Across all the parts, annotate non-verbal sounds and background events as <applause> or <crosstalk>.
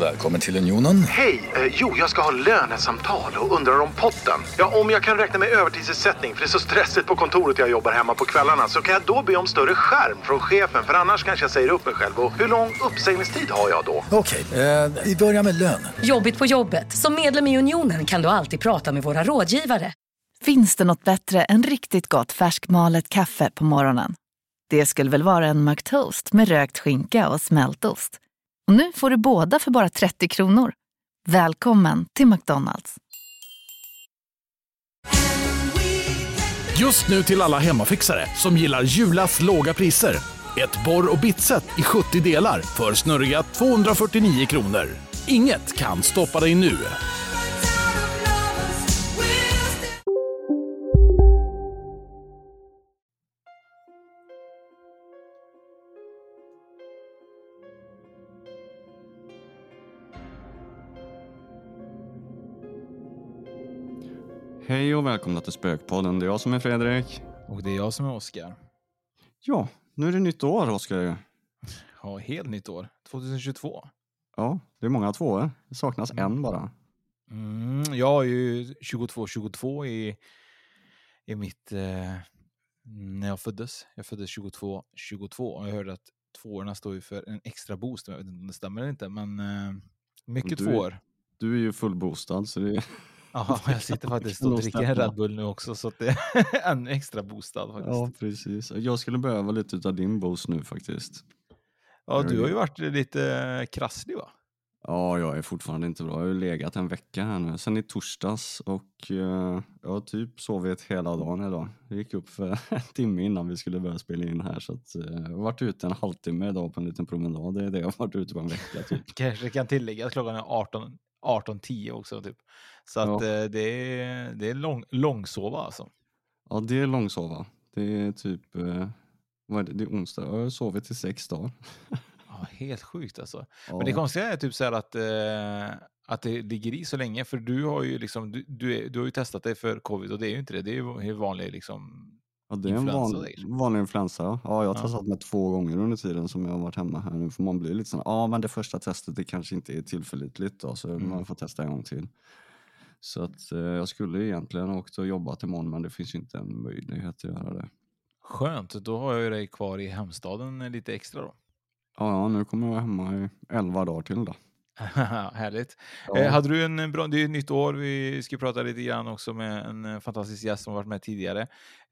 Välkommen till Unionen. Hej! Eh, jo, jag ska ha lönesamtal och undrar om potten. Ja, om jag kan räkna med övertidsersättning för det är så stressigt på kontoret jag jobbar hemma på kvällarna så kan jag då be om större skärm från chefen för annars kanske jag säger upp mig själv. Och hur lång uppsägningstid har jag då? Okej, eh, vi börjar med lön. Jobbigt på jobbet. Som medlem i Unionen kan du alltid prata med våra rådgivare. Finns det något bättre än riktigt gott färskmalet kaffe på morgonen? Det skulle väl vara en McToast med rökt skinka och smältost. Och nu får du båda för bara 30 kronor. Välkommen till McDonalds. Just nu till alla hemmafixare som gillar Julas låga priser. Ett borr och bitset i 70 delar för snurriga 249 kronor. Inget kan stoppa dig nu. Hej och välkomna till Spökpodden. Det är jag som är Fredrik. Och det är jag som är Oskar. Ja, nu är det nytt år, Oskar. Ja, helt nytt år. 2022. Ja, det är många tvåor. Det saknas en bara. Mm, jag har ju 22-22 i, i mitt... Eh, när jag föddes. Jag föddes 22-22 och jag hörde att tvåorna står ju för en extra boost. Jag vet inte om det stämmer eller inte, men eh, mycket Du- tvåor. Du är ju fullbostad, så det. Ja, jag sitter faktiskt och dricker en. Red Bull nu också, så att det är <laughs> ännu extra boostad faktiskt. Ja, Ja, precis. Jag skulle behöva lite av din boost nu faktiskt. du har ju varit lite krasslig va? Ja, jag är fortfarande inte bra. Jag har ju legat en vecka här nu, sen i torsdags och eh, jag har typ sovit hela dagen idag. Jag gick upp för <laughs> en timme innan vi skulle börja spela in här så att, eh, jag har varit ute en halvtimme idag på en liten promenad. Det är det jag har varit ute på en vecka typ. <laughs> Kanske kan tillägga att klockan är 18 18.10 också typ. Så att Ja. eh, det är, det är lång, långsova alltså. Ja, det är långsova. Det är typ, eh, vad är det? det är onsdag. Jag har sovit i sex dagar. <laughs> Ja, helt sjukt alltså. Ja. Men det konstiga är typ så att, eh, att det ligger i så länge. För du har ju liksom, du, du, är, du har ju testat dig för covid och det är ju inte det. Det är ju vanlig liksom. Ja, det är en vanlig, vanlig influensa. Ja, jag har Ja. testat mig två gånger under tiden som jag har varit hemma här. Nu får man bli lite sån, ja men det första testet det kanske inte är tillförlitligt då, så Mm. man får testa en gång till. Så att eh, jag skulle egentligen ha åkt och jobbat imorgon men det finns inte en möjlighet att göra det. Skönt, då har jag ju dig kvar i hemstaden lite extra då. Ja, ja nu kommer jag vara hemma i elva dagar till då. <laughs> Härligt. Ja. Eh, hade du en bra, det är ett nytt år, vi ska prata lite grann också med en eh, fantastisk gäst som varit med tidigare.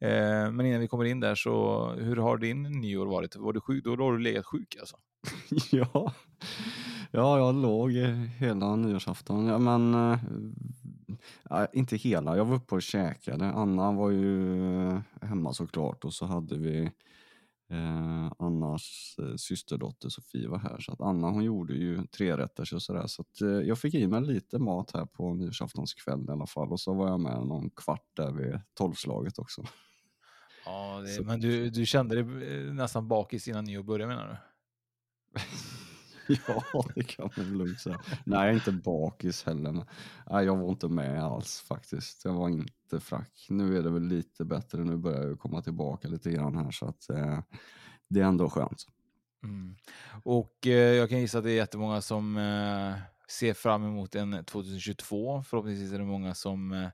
Eh, men innan vi kommer in där så, hur har din nyår varit? Var du sjuk? Då har du legat sjuk alltså? <laughs> ja. ja, jag låg eh, hela nyårsafton. Ja, men, eh, inte hela, jag var uppe och käkade. Anna var ju eh, hemma såklart och så hade vi eh, Annas eh, systerdotter Sofie var här. Så att Anna hon gjorde ju trerätters och sådär. Så att, eh, jag fick i mig lite mat här på nyårsaftonskvällen i alla fall. Och så var jag med någon kvart där vid tolvslaget också. Ja, det, men du, du kände dig eh, nästan bakis innan nyår började menar du? <laughs> <laughs> Ja, det kan man lugnt säga. Nej, jag är inte bakis heller. Nej, jag var inte med alls faktiskt. Jag var inte frack. Nu är det väl lite bättre. Nu börjar jag komma tillbaka lite grann här så att eh, det är ändå skönt. Mm. Och eh, jag kan gissa att det är jättemånga som eh, ser fram emot en 2022. Förhoppningsvis är det många som, eh,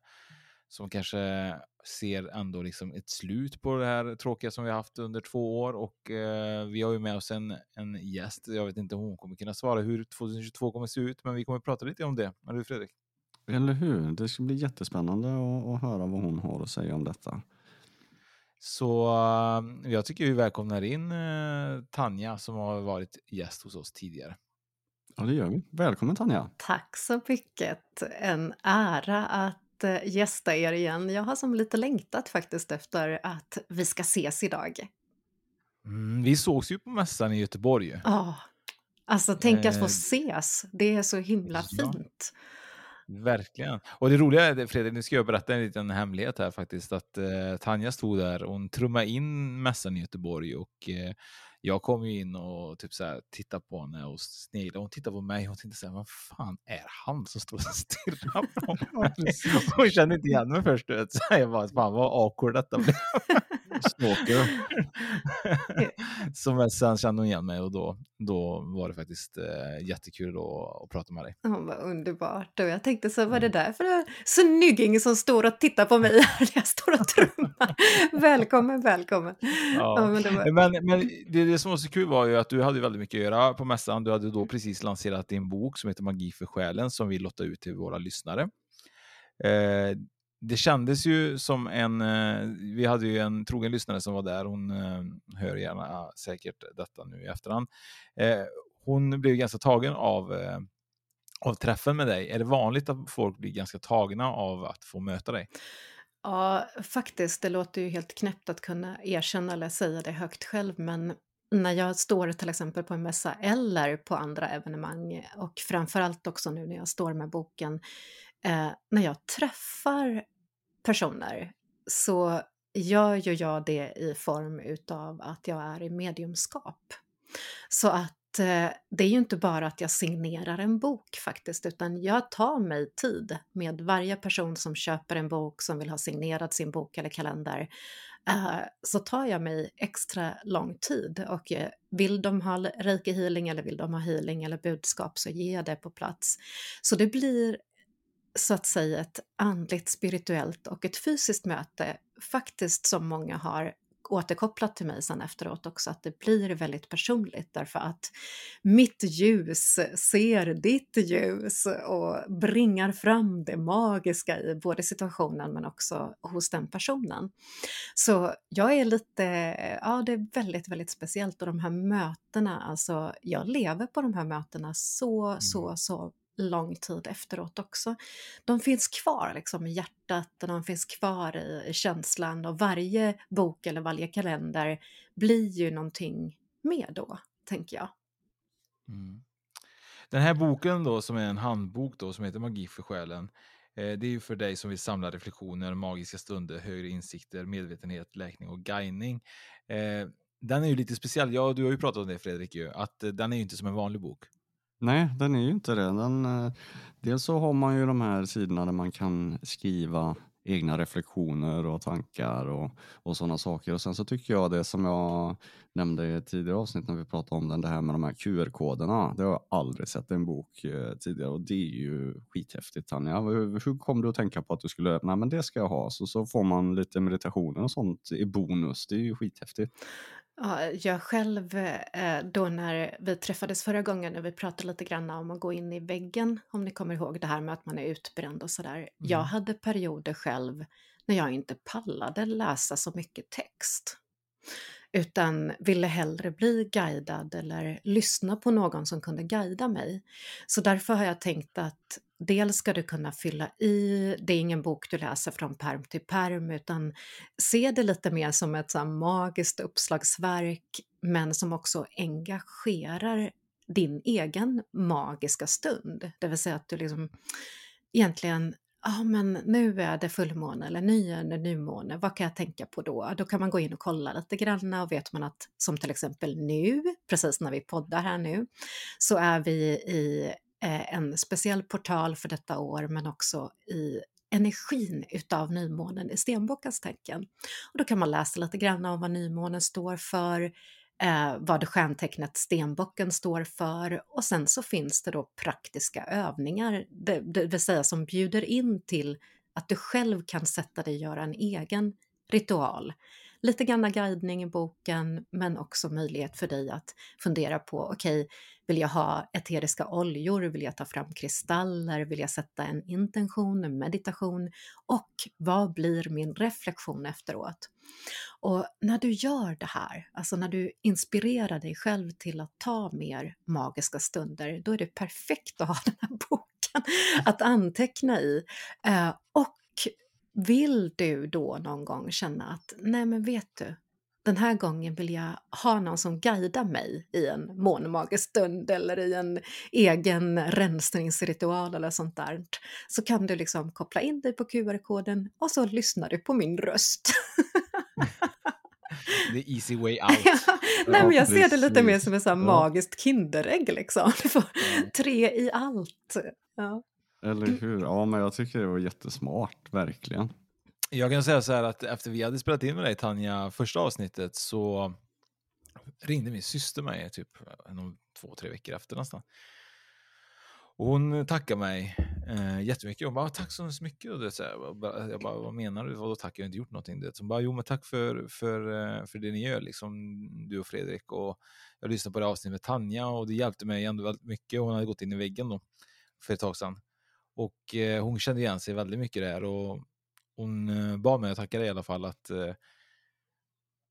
som kanske ser ändå liksom ett slut på det här tråkiga som vi har haft under två år. Och eh, vi har ju med oss en, en gäst. Jag vet inte om hon kommer kunna svara hur 2022 kommer se ut, men vi kommer prata lite om det. Eller hur Fredrik? Eller hur? Det ska bli jättespännande att, att höra vad hon har att säga om detta. Så eh, jag tycker vi välkomnar in eh, Tanja som har varit gäst hos oss tidigare. Ja, det gör vi. Välkommen Tanja! Tack så mycket. En ära att eh, gästa er igen. Jag har som lite längtat faktiskt efter att vi ska ses idag. Mm, vi sågs ju på mässan i Göteborg. Ja, alltså tänk att Eh, få ses. Det är så himla ja. fint. Verkligen. Och det roliga är, Fredrik, nu ska jag berätta en liten hemlighet här faktiskt, att eh, Tanja stod där och hon trummade in mässan i Göteborg och eh, jag kom ju in och typ så här, tittade på henne och sneglade. Hon tittade på mig och tänkte så här, vad fan är han som står och stirrar på mig? <laughs> Hon kände inte igen mig först. du vet. Så jag bara, fan vad awkward detta blev. <laughs> Stalker. <laughs> som jag sen kände hon igen mig och då, då var det faktiskt eh, jättekul att, att prata med dig. Ja, vad underbart. Och jag tänkte så, vad är det där för snygging som står och tittar på mig när <laughs> jag står och trummar? välkommen, välkommen. Ja. Ja, men det var... Men, men det, det som var så kul var ju att du hade väldigt mycket att göra på mässan. Du hade då precis lanserat din bok som heter Magi för själen som vi lottar ut till våra lyssnare. Eh, det kändes ju som en... Eh, vi hade ju en trogen lyssnare som var där. Hon eh, hör gärna säkert detta nu i efterhand. Eh, hon blev ganska tagen av, av träffen med dig. Är det vanligt att folk blir ganska tagna av att få möta dig? Ja, faktiskt. Det låter ju helt knäppt att kunna erkänna eller säga det högt själv, men när jag står till exempel på en mässa eller på andra evenemang och framförallt också nu när jag står med boken, eh, när jag träffar personer så gör ju jag det i form utav att jag är i mediumskap. Så att eh, det är ju inte bara att jag signerar en bok faktiskt, utan jag tar mig tid med varje person som köper en bok, som vill ha signerat sin bok eller kalender, eh, så tar jag mig extra lång tid och eh, vill de ha reiki healing eller vill de ha healing eller budskap så ger jag det på plats. Så det blir så att säga ett andligt, spirituellt och ett fysiskt möte, faktiskt som många har återkopplat till mig sen efteråt också, att det blir väldigt personligt därför att mitt ljus ser ditt ljus och bringar fram det magiska i både situationen men också hos den personen. Så jag är lite, ja det är väldigt, väldigt speciellt och de här mötena, alltså jag lever på de här mötena så, så, så lång tid efteråt också. De finns kvar liksom i hjärtat och de finns kvar i, känslan och varje bok eller varje kalender blir ju någonting mer då, tänker jag. Mm. Den här boken då som är en handbok då som heter Magi för själen. Eh, det är ju för dig som vill samla reflektioner, magiska stunder, högre insikter, medvetenhet, läkning och guidning. Eh, den är ju lite speciell. Ja, du har ju pratat om det Fredrik, ju, att eh, den är ju inte som en vanlig bok. Nej, den är ju inte det. Den, eh, dels så har man ju de här sidorna där man kan skriva egna reflektioner och tankar och, och sådana saker. Och sen så tycker jag det som jag nämnde i tidigare avsnitt när vi pratade om den, det här med de här QR-koderna. Det har jag aldrig sett i en bok eh, tidigare och det är ju skithäftigt Tanja. Hur, hur kom du att tänka på att du skulle, nej men det ska jag ha, så, så får man lite meditationer och sånt i bonus. Det är ju skithäftigt. Ja, jag själv, eh, då när vi träffades förra gången när vi pratade lite grann om att gå in i väggen, om ni kommer ihåg det här med att man är utbränd och sådär. Mm. Jag hade perioder själv när jag inte pallade läsa så mycket text utan ville hellre bli guidad eller lyssna på någon som kunde guida mig. Så därför har jag tänkt att dels ska du kunna fylla i, det är ingen bok du läser från perm till perm utan se det lite mer som ett så magiskt uppslagsverk men som också engagerar din egen magiska stund. Det vill säga att du liksom egentligen ja men nu är det fullmåne eller nu är det nymåne, vad kan jag tänka på då? Då kan man gå in och kolla lite grann och vet man att som till exempel nu, precis när vi poddar här nu, så är vi i eh, en speciell portal för detta år men också i energin utav nymånen i stenbockens tecken. Och då kan man läsa lite grann om vad nymånen står för, eh, vad stjärntecknet stenbocken står för och sen så finns det då praktiska övningar, det, det vill säga som bjuder in till att du själv kan sätta dig och göra en egen ritual. Lite grann guidning i boken men också möjlighet för dig att fundera på okej, okay, vill jag ha eteriska oljor? Vill jag ta fram kristaller? Vill jag sätta en intention, en meditation? Och vad blir min reflektion efteråt? Och när du gör det här, alltså när du inspirerar dig själv till att ta mer magiska stunder, då är det perfekt att ha <laughs> den här boken att anteckna i. Eh, och vill du då någon gång känna att, nej men vet du, den här gången vill jag ha någon som guidar mig i en månmagisk stund eller i en egen rensningsritual eller sånt där. Så kan du liksom koppla in dig på QR-koden och så lyssnar du på min röst. <laughs> <laughs> The easy way out. ja, nej, men jag ser det lite mer som ett så magiskt Kinderägg liksom. Du får tre i allt. Ja. Eller hur? Ja, men jag tycker det var jättesmart, verkligen. Jag kan säga så här att efter vi hade spelat in med dig Tanja, första avsnittet så ringde min syster mig typ två, tre veckor efter nästan. Och hon tackade mig eh, jättemycket. Hon bara, ah, tack så mycket. Och det, så här, jag bara, vad menar du? Vadå tack? Jag har inte gjort någonting. Det. Så hon bara, jo men tack för, för, eh, för det ni gör, liksom, du och Fredrik. Och jag lyssnade på det avsnittet med Tanja och det hjälpte mig ändå väldigt mycket. Hon hade gått in i väggen då för ett tag sedan. Och eh, hon kände igen sig väldigt mycket där. Och hon eh, bad mig att tacka dig i alla fall att eh,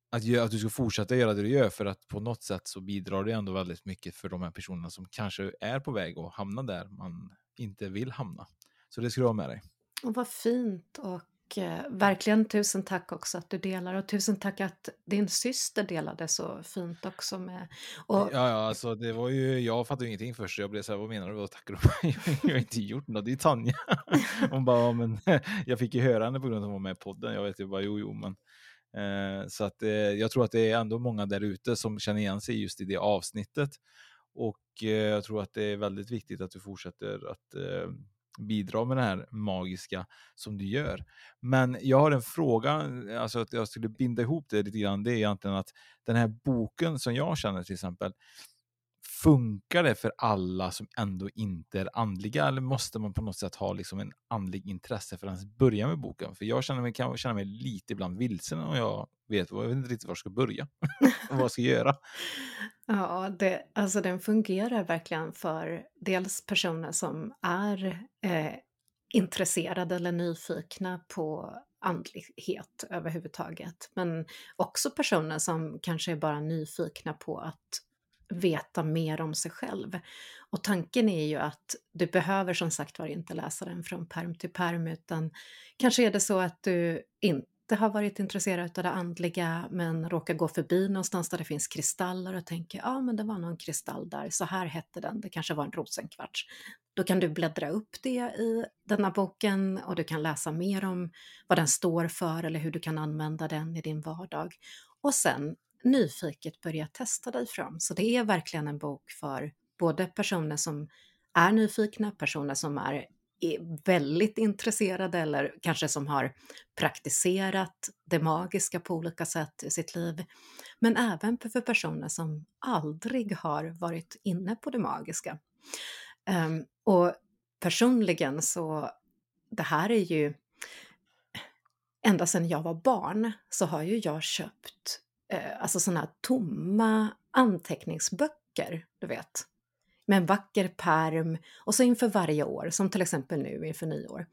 att, göra, att du ska fortsätta göra det du gör för att på något sätt så bidrar det ändå väldigt mycket för de här personerna som kanske är på väg att hamna där man inte vill hamna. Så det ska du ha med dig. Och vad fint och eh, verkligen tusen tack också att du delar och tusen tack att din syster delade så fint också med. Och... Ja, ja, alltså det var ju, jag fattade ingenting först jag blev så här, vad menar du, vad tackar du <laughs> Jag har inte gjort något, det är Tanja. <laughs> Hon bara, men <laughs> jag fick ju höra henne på grund av att hon var med i podden, jag vet ju bara, jo, jo, men Eh, så att eh, jag tror att det är ändå många där ute som känner igen sig just i det avsnittet. Och eh, jag tror att det är väldigt viktigt att du fortsätter att eh, bidra med det här magiska som du gör. Men jag har en fråga, eh, alltså att jag skulle binda ihop det lite grann, det är egentligen att den här boken som jag känner till exempel, Funkar det för alla som ändå inte är andliga eller måste man på något sätt ha liksom en andlig intresse för att ens börja med boken? För jag känner mig, kan känna mig lite ibland vilsen och jag vet, jag vet inte riktigt var jag ska börja och vad jag ska göra. <laughs> Ja, det, alltså den fungerar verkligen för dels personer som är eh, intresserade eller nyfikna på andlighet överhuvudtaget. Men också personer som kanske är bara nyfikna på att veta mer om sig själv. Och tanken är ju att du behöver som sagt var inte läsa den från perm till perm utan kanske är det så att du inte har varit intresserad av det andliga men råkar gå förbi någonstans där det finns kristaller och tänker ja men det var någon kristall där, så här hette den, det kanske var en rosenkvarts. Då kan du bläddra upp det i denna boken och du kan läsa mer om vad den står för eller hur du kan använda den i din vardag. Och sen nyfiket börja testa dig fram. Så det är verkligen en bok för både personer som är nyfikna, personer som är väldigt intresserade eller kanske som har praktiserat det magiska på olika sätt i sitt liv. Men även för personer som aldrig har varit inne på det magiska. Ehm, och personligen så, det här är ju, ända sedan jag var barn så har ju jag köpt eh, alltså sådana här tomma anteckningsböcker, du vet. Med en vacker perm och så inför varje år, som till exempel nu inför nyår,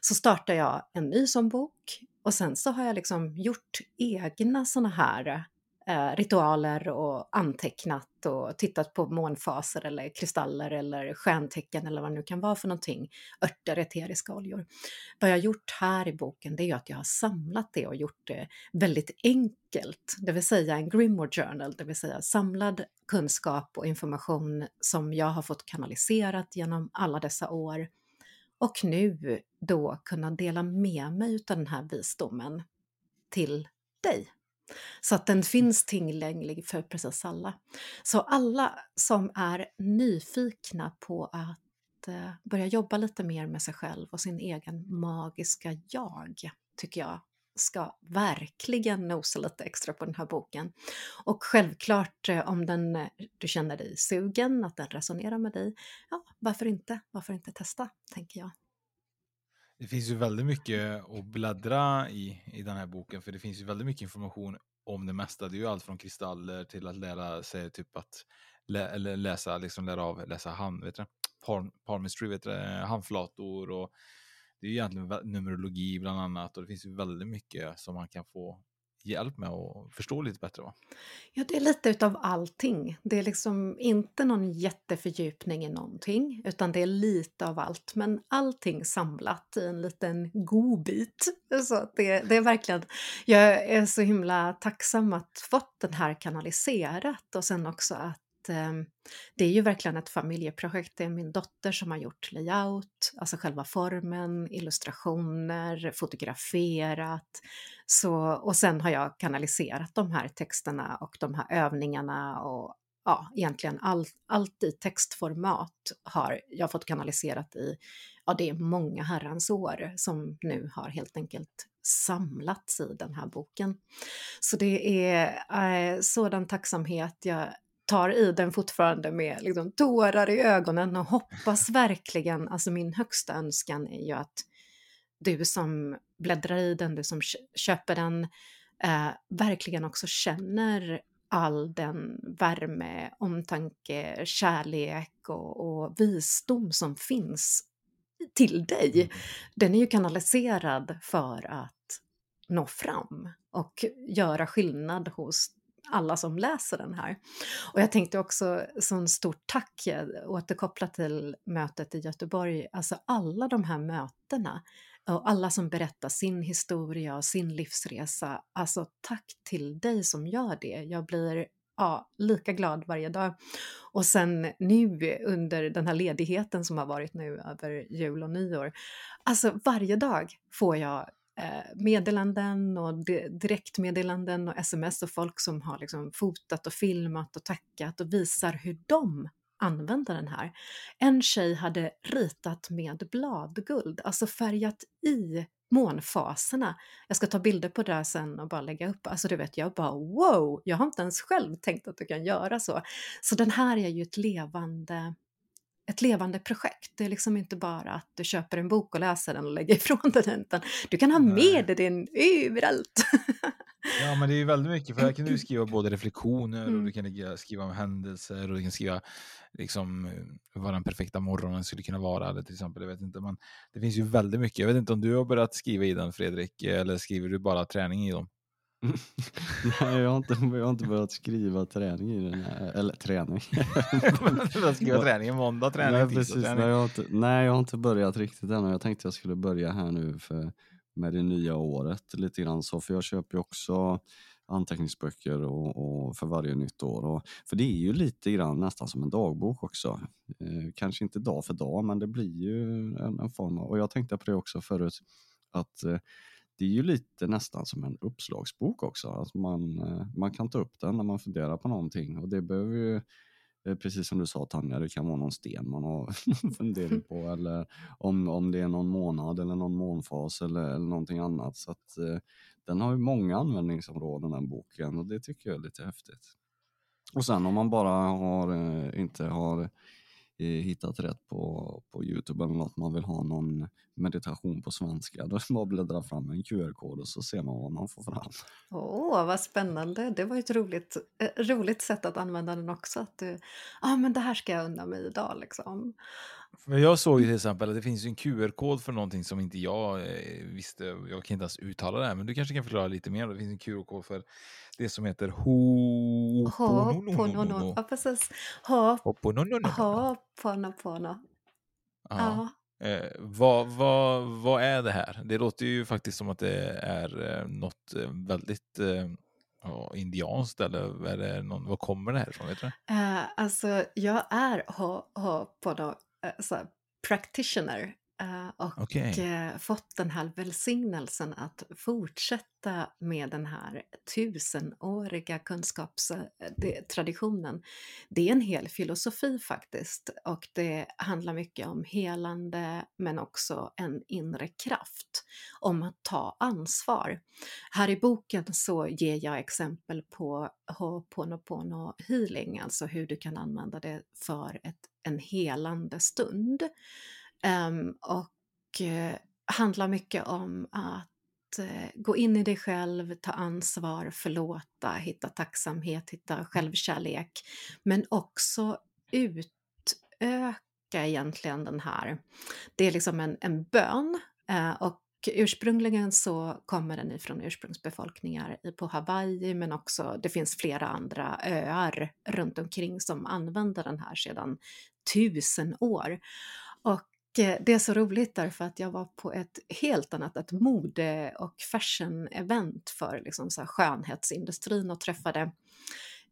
så startar jag en ny sån bok och sen så har jag liksom gjort egna såna här eh, Eh, ritualer och antecknat och tittat på månfaser eller kristaller eller stjärntecken eller vad det nu kan vara för någonting, örter, eteriska oljor. Vad jag har gjort här i boken det är ju att jag har samlat det och gjort det väldigt enkelt, det vill säga en Grimoire Journal, det vill säga samlad kunskap och information som jag har fått kanaliserat genom alla dessa år. Och nu då kunna dela med mig av den här visdomen till dig så att den finns tillgänglig för precis alla. Så alla som är nyfikna på att eh, börja jobba lite mer med sig själv och sin egen magiska jag, tycker jag ska verkligen nosa lite extra på den här boken. Och självklart eh, om den, eh, du känner dig sugen, att den resonerar med dig, ja, varför inte? Varför inte testa, tänker jag. Det finns ju väldigt mycket att bläddra i, i den här boken, för det finns ju väldigt mycket information om det mesta. Det är ju allt från kristaller till att lära sig typ att lä, eller läsa, liksom lära av, läsa hand, vet du, palm, palmistry, vet du, handflator och det är ju egentligen numerologi bland annat och det finns ju väldigt mycket som man kan få hjälp med att förstå lite bättre va? Ja, det är lite utav allting. Det är liksom inte någon jättefördjupning i någonting, utan det är lite av allt, men allting samlat i en liten godbit. Så det, det är verkligen, jag är så himla tacksam att fått den här kanaliserat och sen också att Ehm, det är ju verkligen ett familjeprojekt. Det är min dotter som har gjort layout, alltså själva formen, illustrationer, fotograferat. Så, och sen har jag kanaliserat de här texterna och de här övningarna och ja, egentligen all, allt i textformat har jag fått kanaliserat i, ja det är många herrans år som nu har helt enkelt samlats i den här boken. Så det är eh, sådan tacksamhet jag tar i den fortfarande med liksom, tårar i ögonen och hoppas verkligen, alltså min högsta önskan är ju att du som bläddrar i den, du som köper den, eh, verkligen också känner all den värme, omtanke, kärlek och, och visdom som finns till dig. Mm. Den är ju kanaliserad för att nå fram och göra skillnad hos alla som läser den här. Och jag tänkte också som stort tack, eh, återkoppla till mötet i Göteborg, alltså alla de här mötena och alla som berättar sin historia och sin livsresa, alltså tack till dig som gör det. Jag blir ja, lika glad varje dag. Och sen nu under den här ledigheten som har varit nu över jul och nyår, alltså varje dag får jag Eh, meddelanden och direktmeddelanden och sms och folk som har liksom fotat och filmat och tackat och visar hur de använder den här. En tjej hade ritat med bladguld, alltså färgat i månfaserna. Jag ska ta bilder på det här sen och bara lägga upp. Alltså du vet, jag bara wow, jag har inte ens själv tänkt att du kan göra så. Så den här är ju ett levande ett levande projekt. Det är liksom inte bara att du köper en bok och läser den och lägger <laughs> ifrån den, utan du kan ha med dig den överallt. <laughs> Ja, men det är väldigt mycket, för här kan du skriva både reflektioner mm. och du kan skriva om händelser och du kan skriva liksom vad den perfekta morgonen skulle kunna vara. Eller till exempel, jag vet inte, men det finns ju väldigt mycket. Jag vet inte om du har börjat skriva i den Fredrik, eller skriver du bara träning i dem? Nej, jag har, inte, jag har inte börjat skriva träning i den här, eller träning. <laughs> börjat skriva träning måndag, träning, nej, precis, träning. Nej, jag har inte, nej, jag har inte börjat riktigt än jag tänkte jag skulle börja här nu för, med det nya året lite grann så, för jag köper ju också anteckningsböcker och, och, för varje nytt år. Och, för det är ju lite grann nästan som en dagbok också. Eh, kanske inte dag för dag, men det blir ju en, en form av, och jag tänkte på det också förut, att eh, det är ju lite nästan som en uppslagsbok också. Att man, eh, man kan ta upp den när man funderar på någonting och det behöver ju eh, Precis som du sa Tanja, det kan vara någon sten man har <laughs> funderat på <laughs> eller om, om det är någon månad eller någon månfas eller, eller någonting annat. Så att, eh, den har ju många användningsområden den boken och det tycker jag är lite häftigt. Och sen om man bara har, inte har Eh, hittat rätt på, på Youtube eller något, man vill ha någon meditation på svenska, <laughs> då är det bara att bläddra fram en QR-kod och så ser man vad man får fram. Åh, vad spännande! Det var ett roligt, eh, roligt sätt att använda den också. Att du, ah, men det här ska jag unna mig idag liksom. Jag såg ju till exempel att det finns en QR-kod för någonting som inte jag eh, visste. Jag kan inte ens uttala det här, men du kanske kan förklara lite mer. Det finns en QR-kod för det som heter ho... Ho'oponopono. Ja, precis. Ho'oponopono. Ja. Eh, vad, vad, vad är det här? Det låter ju faktiskt som att det är eh, något eh, väldigt eh, indianskt eller är det någon, vad kommer det här ifrån? Vet du? Uh, alltså, jag är Eh, så här, practitioner och okay. Eh, fått den här välsignelsen att fortsätta med den här tusenåriga kunskapstraditionen. Det är en hel filosofi faktiskt och det handlar mycket om helande men också en inre kraft, om att ta ansvar. Här i boken så ger jag exempel på Ho'oponopono healing, alltså hur du kan använda det för ett, en helande stund. Um, och uh, handlar mycket om att uh, gå in i dig själv, ta ansvar, förlåta, hitta tacksamhet, hitta självkärlek. Men också utöka egentligen den här, det är liksom en, en bön uh, och Ursprungligen så kommer den ifrån ursprungsbefolkningar på Hawaii men också det finns flera andra öar runt omkring som använder den här sedan tusen år. Och Eh, det är så roligt därför att jag var på ett helt annat, ett mode och fashion-event för liksom så skönhetsindustrin och träffade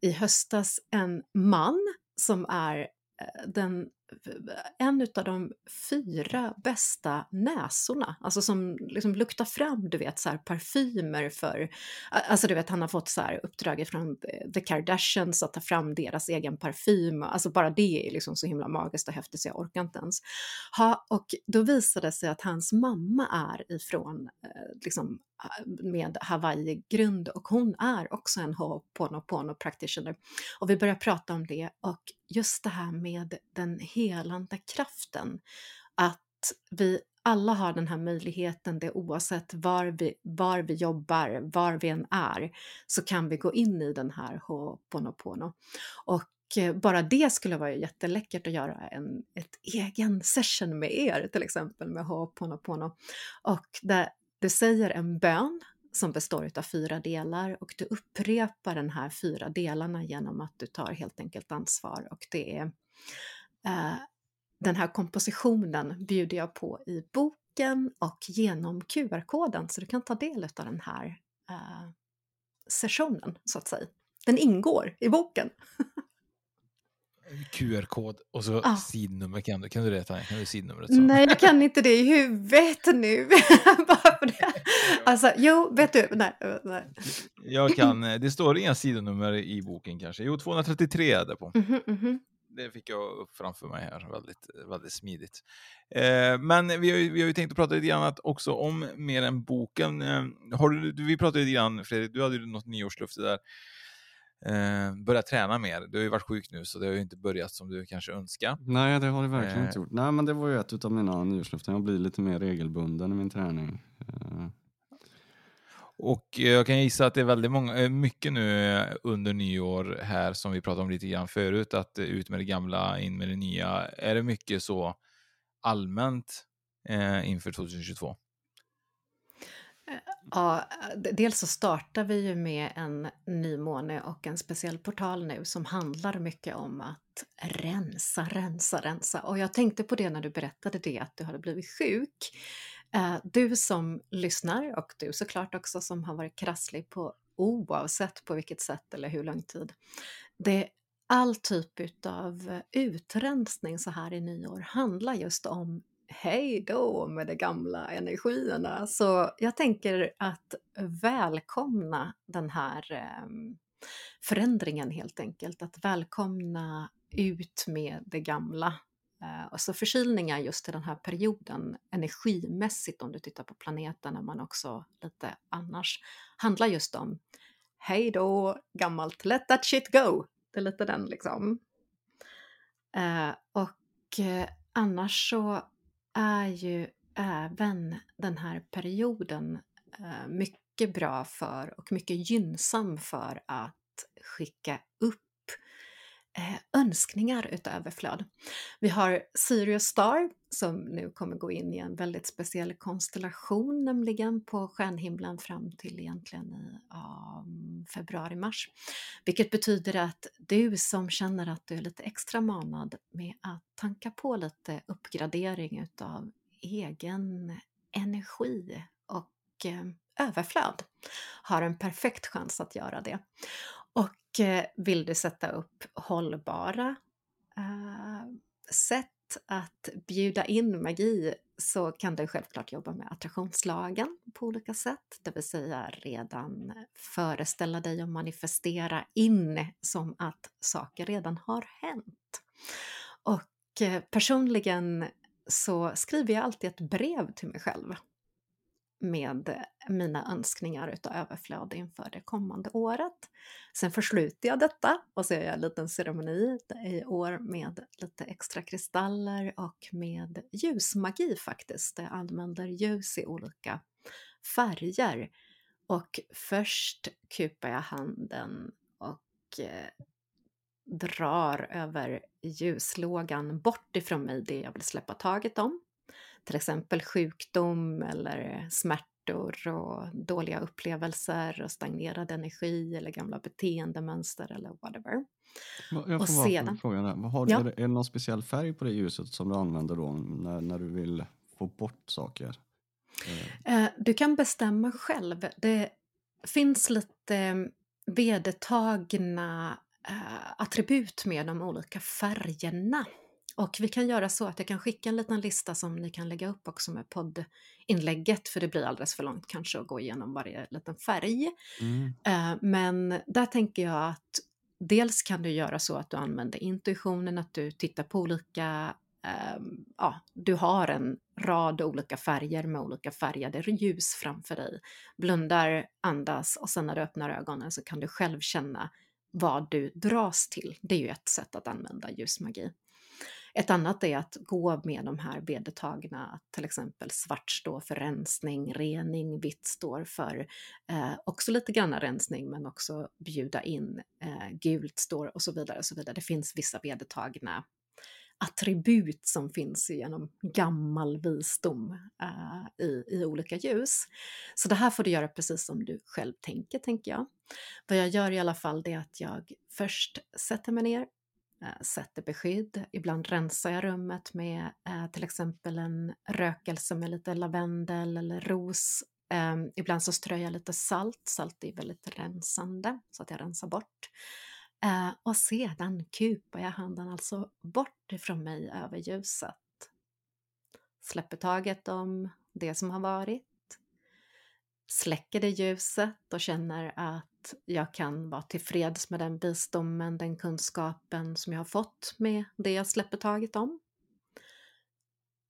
i höstas en man som är eh, den en av de fyra bästa näsorna, alltså som liksom luktar fram, du vet, så här parfymer för... Alltså du vet, han har fått så här uppdrag från eh, The Kardashians att ta fram deras egen parfym. Alltså bara det är liksom så himla magiskt och häftigt så jag orkar inte ens. Ha, och då visade det sig att hans mamma är ifrån eh, liksom med Hawaii-grund och hon är också en Ho'oponopono practitioner. Och vi börjar prata om det och just det här med den helande kraften. Att vi alla har den här möjligheten, det oavsett var vi, var vi jobbar, var vi än är, så kan vi gå in i den här Ho'oponopono. Och eh, bara det skulle vara jätteläckert att göra en ett egen session med er, till exempel med Ho'oponopono. Och där, du säger en bön som består av fyra delar och du upprepar den här fyra delarna genom att du tar helt enkelt ansvar och det är eh, den här kompositionen bjuder jag på i boken och genom QR-koden så du kan ta del av den här eh, sessionen så att säga. Den ingår i boken. QR-kod och så Ah. sidnummer. Kan du, kan du det Tanja? Kan du sidnumret? Så? Nej, jag kan inte det i huvudet nu. <laughs> Bara för det. Alltså, jo, vet du, nej, nej. Jag kan, eh, det står inga sidonummer i boken kanske. Jo, 233 är det på. Mhm, mhm. Det fick jag upp framför mig här, väldigt, väldigt smidigt. Eh, men vi har, ju, vi har ju tänkt att prata lite grann också om mer än boken. Eh, har du, vi pratade lite grann, Fredrik, du hade ju något nyårslöfte där. Eh, börja träna mer. Du har ju varit sjuk nu så det har ju inte börjat som du kanske önskar. Nej, det har det verkligen Eh. inte gjort. Nej, men det var ju ett av mina nyårslöften. Jag blir lite mer regelbunden i min träning. Och eh, jag kan gissa att det är väldigt många, eh, mycket nu eh, under nyår här som vi pratade om lite grann förut, att ut med det gamla, in med det nya. Är det mycket så allmänt eh, inför 2022? Ja, dels så startar vi ju med en ny måne och en speciell portal nu som handlar mycket om att rensa, rensa, rensa. Och jag tänkte på det när du berättade det, att du hade blivit sjuk. Eh, du som lyssnar och du såklart också som har varit krasslig på oavsett på vilket sätt eller hur lång tid. Det, all typ av utrensning så här i nyår handlar just om hej då med de gamla energierna. Så jag tänker att välkomna den här ehm, förändringen helt enkelt. Att välkomna ut med det gamla. Eh, och så förkylningar just i den här perioden energimässigt om du tittar på planeten men också lite annars handlar just om hej då gammalt, let that shit go. Det är lite den liksom. Eh, och eh, annars så är ju även den här perioden eh, mycket bra för och mycket gynnsam för att skicka upp Eh, önskningar utöver flöd. Vi har Sirius Star som nu kommer gå in i en väldigt speciell konstellation, nämligen på stjärnhimlen fram till egentligen i um, februari-mars. Vilket betyder att du som känner att du är lite extra manad med att tanka på lite uppgradering utav egen energi och eh, överflöd har en perfekt chans att göra det. Och vill du sätta upp hållbara eh, sätt att bjuda in magi så kan du självklart jobba med attraktionslagen på olika sätt, det vill säga redan föreställa dig och manifestera in som att saker redan har hänt. Och eh, personligen så skriver jag alltid ett brev till mig själv med mina önskningar utav överflöd inför det kommande året. Sen försluter jag detta och så gör jag en liten ceremoni i år med lite extra kristaller och med ljusmagi faktiskt. Jag använder ljus i olika färger. Och först kupar jag handen och eh, drar över ljuslågan bort ifrån mig det jag vill släppa taget om. Till exempel sjukdom eller smärtor och dåliga upplevelser och stagnerad energi eller gamla beteendemönster eller whatever. jag Och får bara sedan- fråga där. Har, Ja. är, det, är det någon speciell färg på det ljuset som du använder då när, när du vill få bort saker? Eh, Eh, Du kan bestämma själv. Det finns lite vedertagna eh, attribut med de olika färgerna. Och vi kan göra så att jag kan skicka en liten lista som ni kan lägga upp också med poddinlägget, för det blir alldeles för långt kanske att gå igenom varje liten färg. Mm. Eh, Men där tänker jag att dels kan du göra så att du använder intuitionen, att du tittar på olika ehm, ja, du har en rad olika färger med olika färgade ljus framför dig. Blundar, andas och sen när du öppnar ögonen så kan du själv känna vad du dras till. Det är ju ett sätt att använda ljusmagi. Ett annat är att gå med de här vedertagna, att till exempel svart står för rensning, rening, vitt står för eh, också lite grann rensning men också bjuda in, eh, gult står och så vidare. Och så vidare. Det finns vissa vedertagna attribut som finns genom gammal visdom uh, i, i olika ljus. Så det här får du göra precis som du själv tänker, tänker jag. Vad jag gör i alla fall det är att jag först sätter mig ner, Eh, sätter beskydd. Ibland rensar jag rummet med eh, till exempel en rökelse med lite lavendel eller ros. Eh, ibland så strör jag lite salt. Salt är väldigt rensande så att jag rensar bort. Eh, och sedan kupar jag handen alltså bort ifrån mig över ljuset. Släpper taget om det som har varit. Släcker det ljuset och känner att jag kan vara tillfreds med den visdomen, den kunskapen som jag har fått med det jag släpper taget om.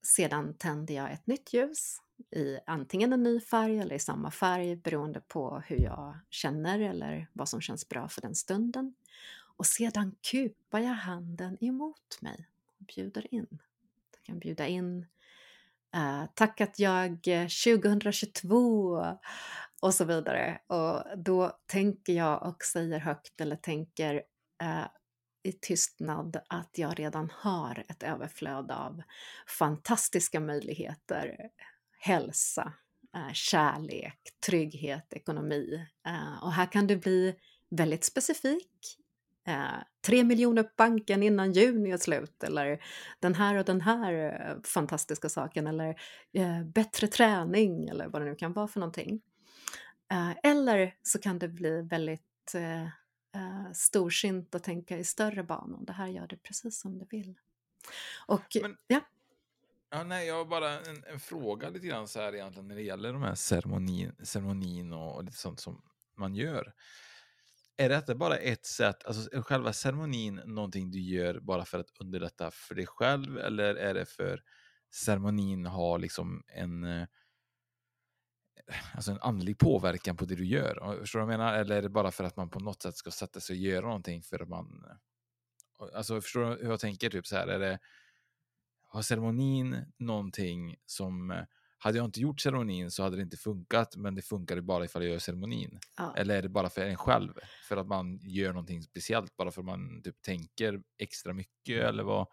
Sedan tänder jag ett nytt ljus i antingen en ny färg eller i samma färg beroende på hur jag känner eller vad som känns bra för den stunden. Och sedan kupar jag handen emot mig och bjuder in. Jag kan bjuda in eh, tack att jag eh, 2022 och så vidare. Och då tänker jag och säger högt eller tänker eh, i tystnad att jag redan har ett överflöd av fantastiska möjligheter, hälsa, eh, kärlek, trygghet, ekonomi. Eh, och här kan du bli väldigt specifik. Eh, tre miljoner på banken innan juni är slut eller den här och den här eh, fantastiska saken eller eh, bättre träning eller vad det nu kan vara för någonting. Eh, eller så kan det bli väldigt eh, eh, storsint att tänka i större banor. Det här gör du precis som du vill. Och Men- ja, Ja, nej, jag har bara en, en fråga lite grann så här egentligen när det gäller de här ceremonin, ceremonin och, och lite sånt som man gör. Är detta bara ett sätt, alltså är själva ceremonin någonting du gör bara för att underlätta för dig själv eller är det för ceremonin har liksom en alltså en andlig påverkan på det du gör? Förstår du vad jag menar? Eller är det bara för att man på något sätt ska sätta sig och göra någonting för att man... Alltså förstår du hur jag tänker? Typ så här, är det, har ceremonin någonting som... eh, Hade jag inte gjort ceremonin så hade det inte funkat, men det funkade bara ifall jag gör ceremonin. ja. Eller är det bara för en själv? För att man gör någonting speciellt, bara för att man typ tänker extra mycket? Eller vad,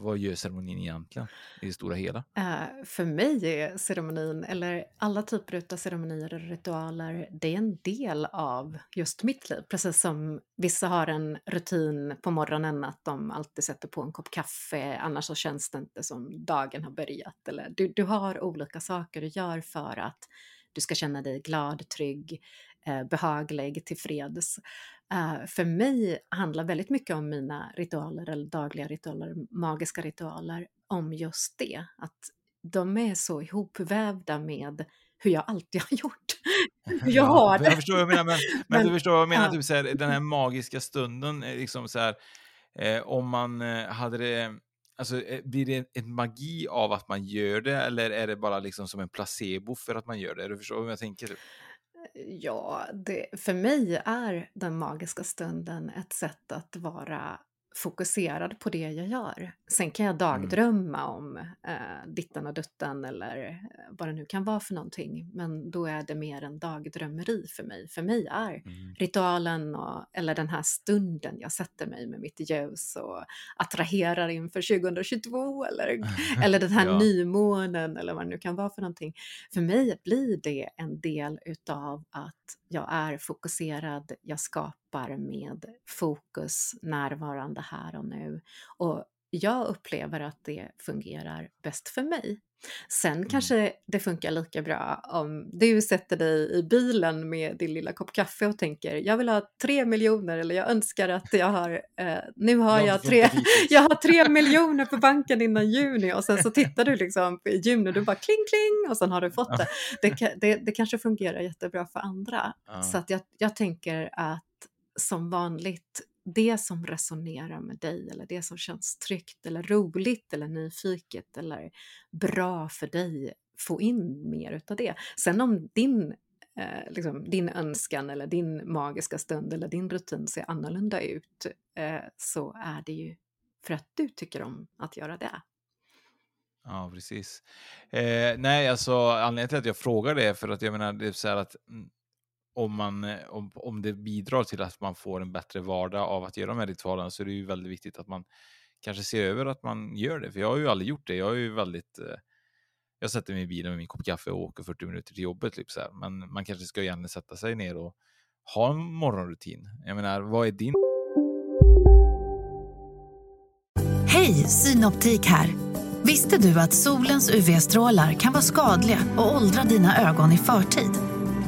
vad gör ceremonin egentligen i det stora hela? Uh, för mig är ceremonin, eller alla typer av ceremonier och ritualer, det är en del av just mitt liv. Precis som vissa har en rutin på morgonen att de alltid sätter på en kopp kaffe, annars så känns det inte som dagen har börjat. Eller du, du har olika saker du gör för att du ska känna dig glad, trygg, eh, behaglig, tillfreds. Eh, för mig handlar väldigt mycket om mina ritualer, eller dagliga ritualer, magiska ritualer, om just det. Att de är så ihopvävda med hur jag alltid har <laughs> gjort. Hur jag har Jag det. förstår vad jag menar, men, men, Men- du förstår vad jag menar, ja. typ så här, den här magiska stunden, liksom så här, eh, om man eh, hade det, alltså eh, blir det en magi av att man gör det, eller är det bara liksom som en placebo för att man gör det? Du förstår vad jag tänker? Ja, det, för mig är den magiska stunden ett sätt att vara fokuserad på det jag gör. Sen kan jag dagdrömma om eh, ditten och dutten eller eh, vad det nu kan vara för någonting. Men då är det mer en dagdrömmeri för mig. För mig är Mm. ritualen och, eller den här stunden jag sätter mig med mitt ljus och attraherar inför 2022 eller, <laughs> eller den här Ja. nymånen eller vad det nu kan vara för någonting. För mig blir det en del utav att jag är fokuserad, jag skapar med fokus, närvarande här och nu. Och jag upplever att det fungerar bäst för mig. Sen Mm. kanske det funkar lika bra om du sätter dig i bilen med din lilla kopp kaffe och tänker jag vill ha tre miljoner eller jag önskar att jag har, eh, nu har jag tre, <laughs> jag har tre miljoner på banken innan juni och sen så tittar du liksom i juni och du bara kling kling och sen har du fått det. Det, det, det kanske fungerar jättebra för andra. Ja. Så att jag, jag tänker att som vanligt, det som resonerar med dig eller det som känns tryggt eller roligt eller nyfiket eller bra för dig, få in mer utav det. Sen om din, eh, liksom, din önskan eller din magiska stund eller din rutin ser annorlunda ut eh, så är det ju för att du tycker om att göra det. Ja, precis. Eh, nej, alltså anledningen till att jag frågar det är för att jag menar, det är så här att mm, om, man, eh, om, om det bidrar till att man får en bättre vardag av att göra de här ritualerna så är det ju väldigt viktigt att man kanske ser över att man gör det. För jag har ju aldrig gjort det. Jag är ju väldigt... Eh, jag sätter mig i bilen med min kopp kaffe och åker 40 minuter till jobbet. Typ så här. Men man kanske ska gärna sätta sig ner och ha en morgonrutin. Jag menar, vad är din Hej, Synoptik här. Visste du att solens UV-strålar kan vara skadliga och åldra dina ögon i förtid?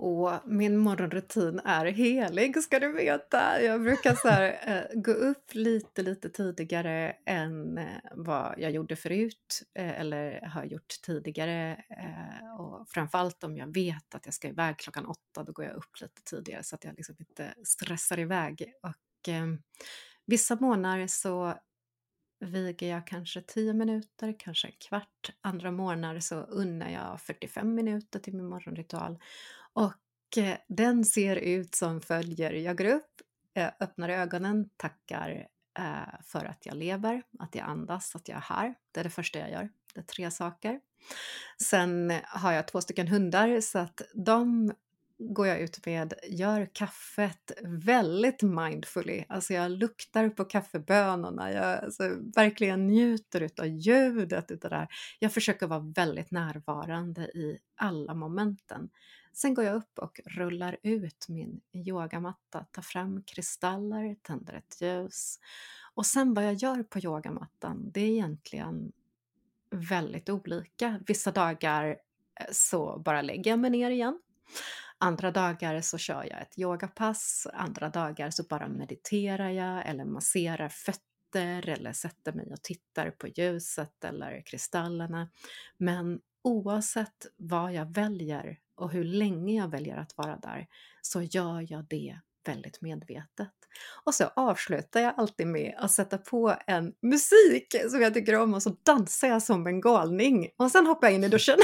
Och min morgonrutin är helig ska du veta. Jag brukar så här, <laughs> eh, gå upp lite, lite tidigare än eh, vad jag gjorde förut eh, eller har gjort tidigare. Eh, och framförallt om jag vet att jag ska iväg klockan åtta, då går jag upp lite tidigare så att jag liksom inte stressar iväg. Och eh, vissa månader så viger jag kanske 10 minuter, kanske en kvart. Andra månader så unnar jag 45 minuter till min morgonritual. Och eh, den ser ut som följer. Jag går upp, eh, öppnar ögonen, tackar eh, för att jag lever, att jag andas, att jag är här. Det är det första jag gör. Det är tre saker. Sen har jag två stycken hundar så att de går jag ut med, gör kaffet väldigt mindfully. Alltså jag luktar på kaffebönorna, jag alltså, verkligen njuter utav ljudet utav det här. Jag försöker vara väldigt närvarande i alla momenten. Sen går jag upp och rullar ut min yogamatta, tar fram kristaller, tänder ett ljus. Och sen vad jag gör på yogamattan, det är egentligen väldigt olika. Vissa dagar eh, så bara lägger jag mig ner igen. Andra dagar så kör jag ett yogapass, andra dagar så bara mediterar jag eller masserar fötter eller sätter mig och tittar på ljuset eller kristallerna. Men oavsett vad jag väljer och hur länge jag väljer att vara där så gör jag det väldigt medvetet. Och så avslutar jag alltid med att sätta på en musik som jag tycker om och så dansar jag som en galning och sen hoppar jag in i duschen.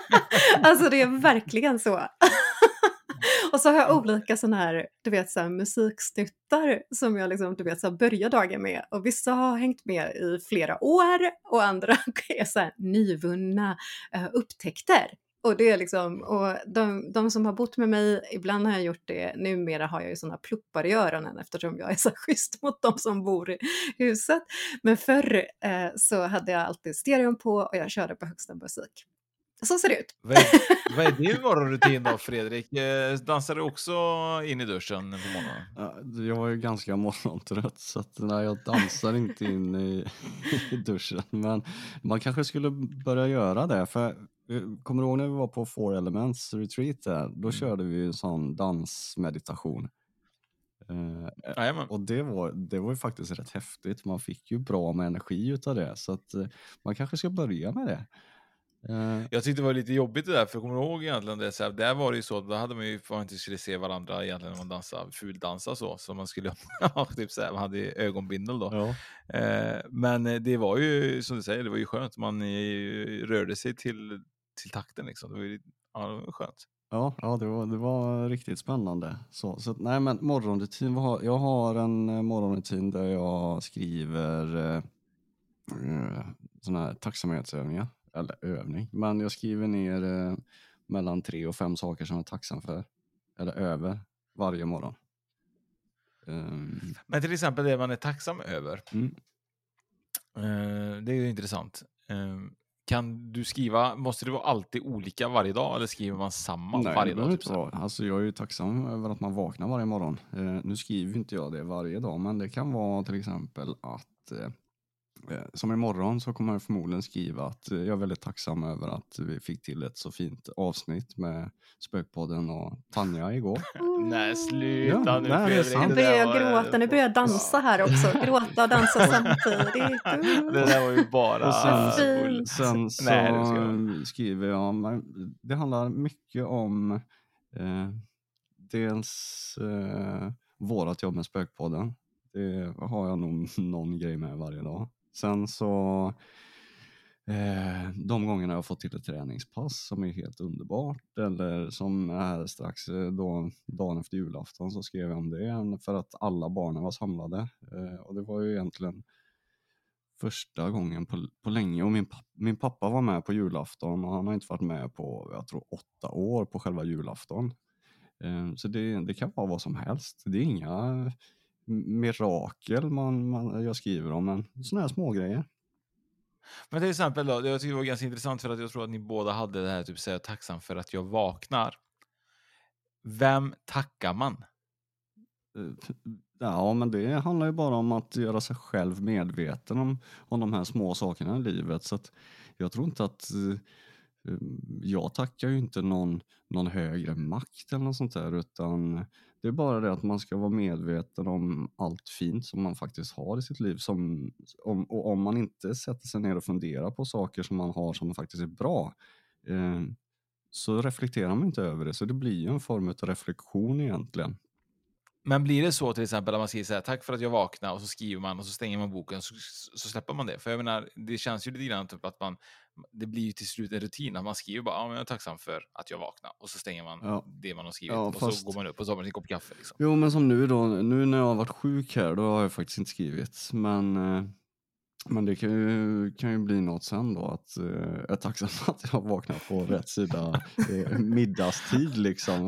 <laughs> alltså det är verkligen så. <laughs> och så har jag olika sådana här, du vet, så här musikstuttar som jag liksom, du vet, så här börjar dagen med. Och vissa har hängt med i flera år och andra <laughs> är så här nyvunna uh, upptäckter. Och det är liksom, och de, de som har bott med mig, ibland har jag gjort det, numera har jag ju sådana pluppar i öronen eftersom jag är så <laughs> schysst mot de som bor i huset. Men förr eh, så hade jag alltid stereon på och jag körde på högsta musik. Så ser det ut. Vad är, <laughs> vad är din morgonrutin då, Fredrik? Eh, Dansar du också in i duschen på morgonen? Ja, Jag är ganska morgontrött så att, nej, jag dansar inte in i, i duschen. Men man kanske skulle börja göra det. För eh, Kommer du ihåg när vi var på Four Elements retreat där? Då Mm. körde vi en sån dansmeditation. Eh, och det var, det var ju faktiskt rätt häftigt. Man fick ju bra med energi utav det. Så att eh, man kanske ska börja med det. Eh, Jag tyckte det var lite jobbigt det där, för jag kommer ihåg egentligen det, så här, där var det ju så, då hade man ju, man inte skulle se varandra egentligen när man dansade, fuldansa så, så man skulle, <laughs> typ så här, man hade ögonbindel då. ja. Eh, men eh, det var ju, som du säger, det var ju skönt, man eh, rörde sig till, till takten liksom, det var ju, ja, det var skönt. Ja, ja det, var, det var riktigt spännande. Så, så, att, nej, men morgonrutin, jag har en eh, morgonrutin där jag skriver eh, såna här tacksamhetsövningar, eller övning, men jag skriver ner eh, mellan tre och fem saker som jag är tacksam för, eller över, varje morgon. Ehm, Men till exempel det man är tacksam över, Mm. eh, det är ju intressant. Eh, kan du skriva, måste det vara alltid olika varje dag eller skriver man samma Nej, varje dag? Typ vara. Alltså, jag är ju tacksam över att man vaknar varje morgon. Eh, nu skriver inte jag det varje dag, men det kan vara till exempel att eh, som imorgon så kommer jag förmodligen skriva att eh, jag är väldigt tacksam över att vi fick till ett så fint avsnitt med Spökpodden och Tanja igår. <laughs> Nej, sluta Ja, nu Fredrik. Nu börjar jag gråta, nu börjar jag dansa här också. Gråta och dansa samtidigt. <laughs> Det där var ju bara... Och sen, fint. sen så Nej, skriver jag, men det handlar mycket om eh, dels eh, vårat jobb med Spökpodden. Det har jag nog <laughs> någon grej med varje dag. Sen så eh, de gångerna jag har fått till ett träningspass som är helt underbart eller som är strax eh, då, dagen efter julafton så skrev jag om det för att alla barnen var samlade eh, och det var ju egentligen första gången på, på länge och min, min pappa var med på julafton och han har inte varit med på, jag tror åtta år på själva julafton. Eh, Så det, det kan vara vad som helst. Det är inga mirakel man, man, jag skriver om, men sådana här små grejer. Men till exempel då, jag tycker det var ganska intressant för att jag tror att ni båda hade det här typ säga tacksam för att jag vaknar. Vem tackar man? Eh, Ja, men det handlar ju bara om att göra sig själv medveten om, om de här små sakerna i livet. Så jag tror inte att eh, Ehm, jag tackar ju inte någon, någon högre makt eller något sånt där, utan det är bara det att man ska vara medveten om allt fint som man faktiskt har i sitt liv. Som, om, och om man inte sätter sig ner och funderar på saker som man har som faktiskt är bra, eh, så reflekterar man inte över det. Så det blir ju en form av reflektion egentligen. Men blir det så till exempel att man skriver så här, tack för att jag vaknade och så skriver man och så stänger man boken så, så släpper man det? För jag menar, det känns ju lite grann typ att man, det blir ju till slut en rutin att man skriver bara, ja men jag är tacksam för att jag vaknade och så stänger man Ja. det man har skrivit Ja, och fast- så går man upp och så har man sin kopp kaffe. Liksom. Jo, men som nu då, nu när jag har varit sjuk här, då har jag faktiskt inte skrivit. Men, eh, men det kan ju, kan ju bli något sen då, att eh, jag är tacksam <laughs> att jag vaknat på rätt sida eh, middagstid liksom.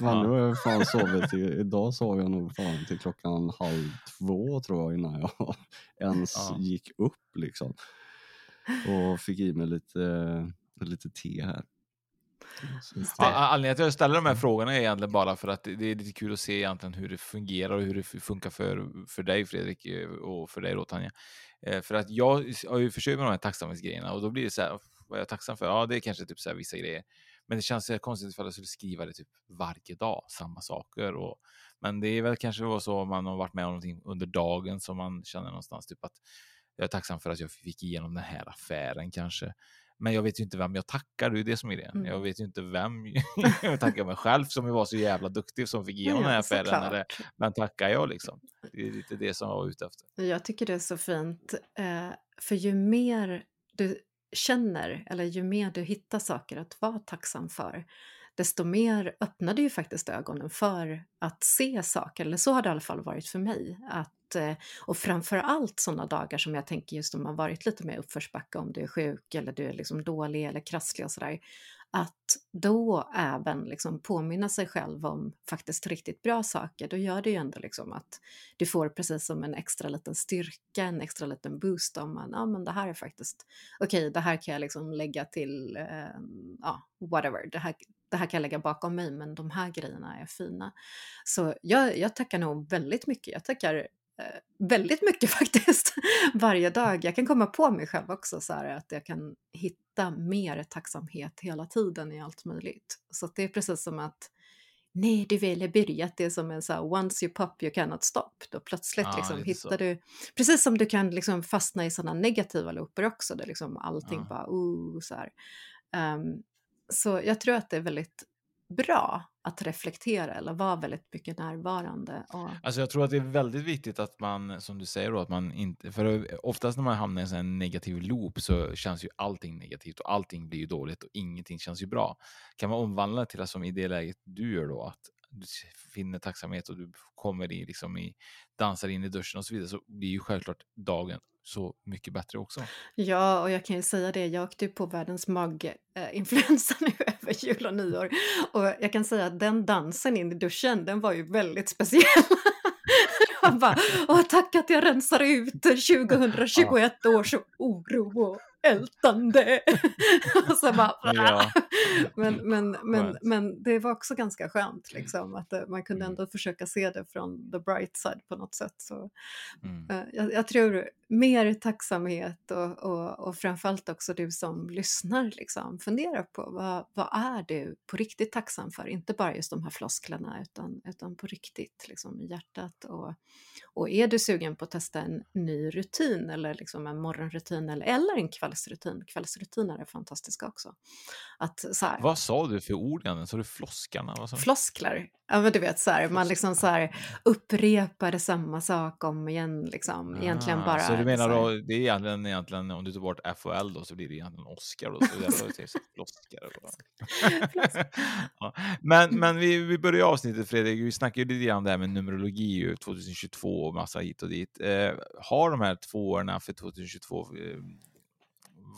Men <laughs> nu har jag fan sovit, i, idag sov jag nog fan till klockan halv två tror jag innan jag <laughs> ens Ja. gick upp liksom. Och fick i mig lite, lite te här. Ja, anledningen till att jag ställer de här frågorna är egentligen bara för att det är lite kul att se egentligen hur det fungerar och hur det funkar för, för dig Fredrik eh, och för dig då Tanja. Eh, För att jag har ju försökt med de här tacksamhetsgrejerna och då blir det så här, vad är jag tacksam för? Ja, det är kanske typ så här vissa grejer. Men det känns konstigt ifall jag skulle skriva det typ varje dag, samma saker. Och, men det är väl kanske var så om man har varit med om någonting under dagen som man känner någonstans typ att jag är tacksam för att jag fick igenom den här affären kanske. Men jag vet ju inte vem jag tackar, det är det som är det. Mm. Jag vet ju inte vem <laughs> jag tackar mig själv som jag var så jävla duktig som fick igenom den här affären. Eller, vem tackar jag liksom? Det är lite det som jag var ute efter. Jag tycker det är så fint, eh, för ju mer du känner eller ju mer du hittar saker att vara tacksam för, desto mer öppnar du ju faktiskt ögonen för att se saker, eller så har det i alla fall varit för mig. Att, eh, och framför allt sådana dagar som jag tänker just om man varit lite mer uppförsbacke, om du är sjuk eller du är liksom dålig eller krasslig och sådär, att då även liksom påminna sig själv om faktiskt riktigt bra saker, då gör det ju ändå liksom att du får precis som en extra liten styrka, en extra liten boost om man, ja men det här är faktiskt, okej det här kan jag liksom lägga till, eh, ja whatever, det här, det här kan jag lägga bakom mig men de här grejerna är fina. Så jag, jag tackar nog väldigt mycket, jag tackar eh, väldigt mycket <laughs> faktiskt varje dag. Jag kan komma på mig själv också så här att jag kan hitta mer tacksamhet hela tiden i allt möjligt. Så det är precis som att Nej, du väl är börjat, det är som en så här once you pop you cannot stop. Då plötsligt Ja, liksom lite så. hittar du, precis som du kan liksom fastna i sådana negativa looper också, där liksom allting Ja. bara, oh, så här. Um, så jag tror att det är väldigt bra att reflektera eller vara väldigt mycket närvarande. Och... Alltså jag tror att det är väldigt viktigt att man, som du säger då, att man inte, för oftast när man hamnar i en sån negativ loop så känns ju allting negativt och allting blir ju dåligt och ingenting känns ju bra. Kan man omvandla det till att som i det läget du gör då, att du finner tacksamhet och du kommer i, liksom i, dansar in i duschen och så vidare, så blir ju självklart dagen så mycket bättre också. Ja, och jag kan ju säga det, jag åkte ju på världens maginfluensa <laughs> nu över jul och nyår. Och jag kan säga att den dansen in i duschen, den var ju väldigt speciell. <laughs> Jag bara, åh tack att jag rensar ut <laughs> 2021 års oro och ältande. <laughs> och så bara, ja. men, men, men, men det var också ganska skönt liksom, att eh, man kunde mm. ändå försöka se det från the bright side på något sätt. Så, mm. uh, jag, jag, tror mer tacksamhet och, och, och framförallt också du som lyssnar, liksom, fundera på vad, vad är du på riktigt tacksam för? Inte bara just de här flosklerna utan, utan på riktigt liksom, i hjärtat. Och, och är du sugen på att testa en ny rutin eller liksom en morgonrutin eller, eller en kvällsrutin, kvällsrutiner är fantastiska också. Att, så här, Vad sa du för ord? Sa du sa Floskler. Ja men du vet så här, man liksom så här upprepar samma sak om igen liksom. Egentligen Ah, bara. Så du menar så då, det är egentligen, egentligen om du tar bort FOL då så blir det egentligen Oscar då? Så jag floskare då. ja. Men, men vi, vi börjar avsnittet Fredrik, vi snackade ju lite grann om det här med numerologi ju, 2022 och massa hit och dit. Eh, har de här två åren för 2022, eh,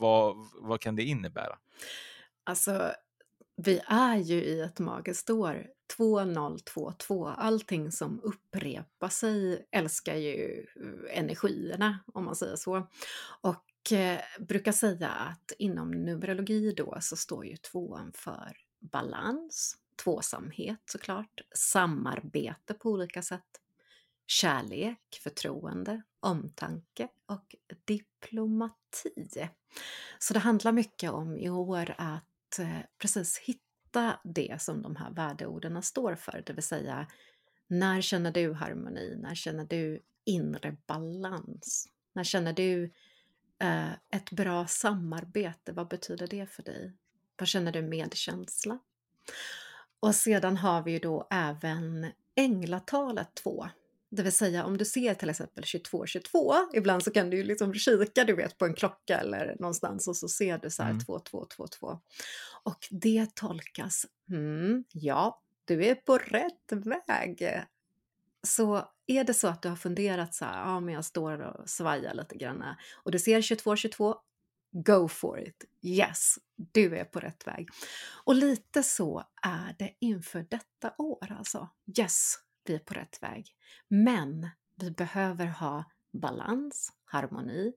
vad, vad kan det innebära? Alltså, vi är ju i ett magiskt år. 2022. Allting som upprepar sig älskar ju eh, energierna, om man säger så. Och eh, brukar säga att inom numerologi då så står ju tvåan för balans, tvåsamhet såklart, samarbete på olika sätt, kärlek, förtroende, omtanke och diplomati. Så det handlar mycket om i år att eh, precis hitta det som de här värdeorden står för, det vill säga när känner du harmoni? När känner du inre balans? När känner du eh, ett bra samarbete? Vad betyder det för dig? Vad känner du medkänsla? Och sedan har vi ju då även änglatalet 2. Det vill säga om du ser till exempel 2222, ibland så kan du ju liksom kika du vet på en klocka eller någonstans och så ser du så här Mm. 2222. Och det tolkas, mm, ja, du är på rätt väg. Så är det så att du har funderat så här, ja men jag står och svajar lite grann och du ser 2222, go for it. Yes, du är på rätt väg. Och lite så är det inför detta år alltså. Yes, vi är på rätt väg. Men vi behöver ha balans, harmoni.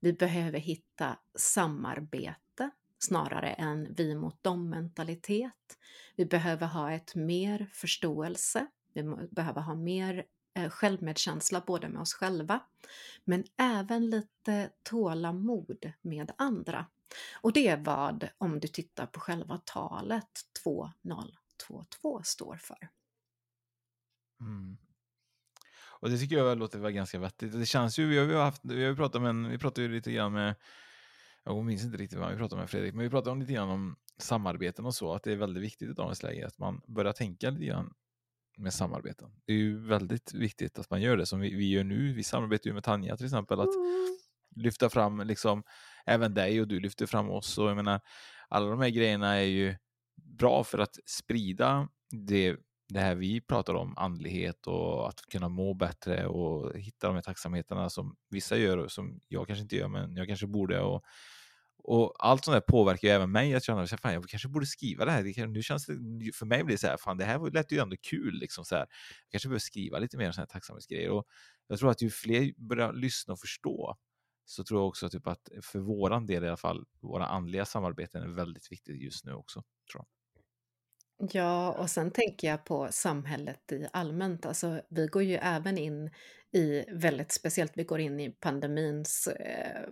Vi behöver hitta samarbete snarare än vi mot dem mentalitet. Vi behöver ha ett mer förståelse. Vi behöver ha mer eh, självmedkänsla både med oss själva men även lite tålamod med andra. Och det är vad, om du tittar på själva talet, 2022 står för. Mm. Och det tycker jag låter väl ganska vettigt. Det känns ju, vi har ju haft, vi har pratat med, en- vi pratade ju lite grann med, jag minns inte riktigt vad vi pratade med Fredrik, men vi pratade om lite grann om samarbeten och så, att det är väldigt viktigt i dagens läge att man börjar tänka lite grann med samarbeten. Det är ju väldigt viktigt att man gör det som vi, vi gör nu. Vi samarbetar ju med Tanja till exempel, att lyfta fram liksom även dig och du lyfter fram oss och jag menar alla de här grejerna är ju bra för att sprida det, det här vi pratar om, andlighet och att kunna må bättre och hitta de här tacksamheterna som vissa gör och som jag kanske inte gör men jag kanske borde och, och allt sånt där påverkar ju även mig att känna att jag kanske borde skriva det här. Det kan, nu känns det, för mig blir det så här, fan det här var- lät ju ändå kul liksom så här. Jag kanske behöver skriva lite mer såna här tacksamhetsgrejer och jag tror att ju fler börjar lyssna och förstå så tror jag också typ att för våran del i alla fall, våra andliga samarbeten är väldigt viktigt just nu också. Tror jag. Ja, och sen tänker jag på samhället i allmänt. Alltså, vi går ju även in i väldigt speciellt, vi går in i pandemins, eh,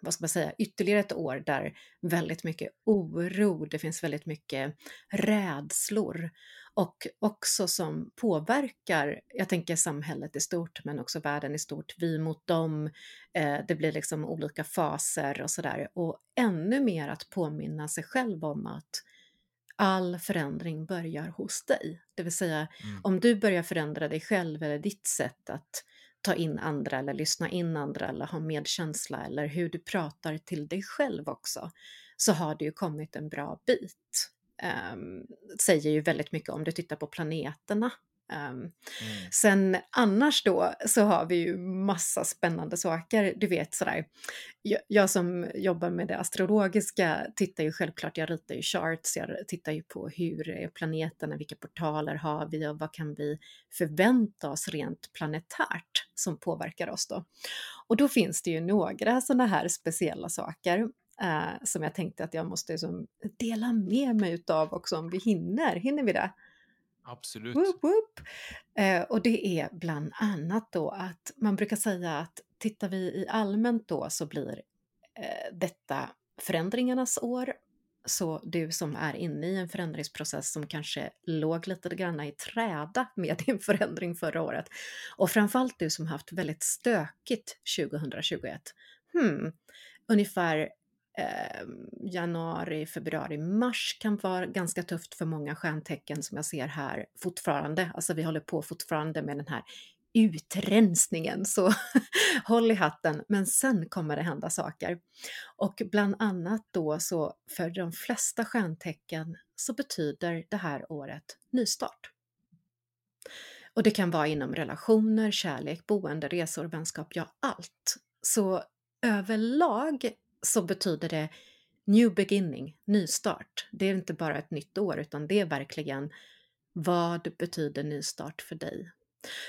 vad ska man säga, ytterligare ett år där väldigt mycket oro, det finns väldigt mycket rädslor. och också som påverkar, jag tänker samhället i stort, men också världen i stort, vi mot dem, eh, det blir liksom olika faser och sådär. Och ännu mer att påminna sig själv om att all förändring börjar hos dig. Det vill säga, mm. om du börjar förändra dig själv eller ditt sätt att ta in andra eller lyssna in andra eller ha medkänsla eller hur du pratar till dig själv också, så har du ju kommit en bra bit. Um, säger ju väldigt mycket om du tittar på planeterna mm. Sen annars då så har vi ju massa spännande saker, du vet sådär. Jag, jag, som jobbar med det astrologiska tittar ju självklart, jag ritar ju charts, jag tittar ju på hur är planeterna, vilka portaler har vi och vad kan vi förvänta oss rent planetärt som påverkar oss då. Och då finns det ju några sådana här speciella saker uh, som jag tänkte att jag måste liksom dela med mig utav också om vi hinner. Hinner vi det? Absolut. Woop, woop. Eh, och det är bland annat då att man brukar säga att tittar vi i allmänt då så blir eh, detta förändringarnas år. Så du som är inne i en förändringsprocess som kanske låg lite grann i träda med <laughs> din förändring förra året och framförallt du som haft väldigt stökigt 2021. Hmm, ungefär eh, januari, februari, mars kan vara ganska tufft för många stjärntecken som jag ser här fortfarande. Alltså vi håller på fortfarande med den här utrensningen, så <laughs> håll i hatten. Men sen kommer det hända saker. Och bland annat då så för de flesta stjärntecken så betyder det här året nystart. Och det kan vara inom relationer, kärlek, boende, resor, vänskap, ja allt. Så överlag så betyder det new beginning, nystart. Det är inte bara ett nytt år utan det är verkligen vad betyder nystart för dig?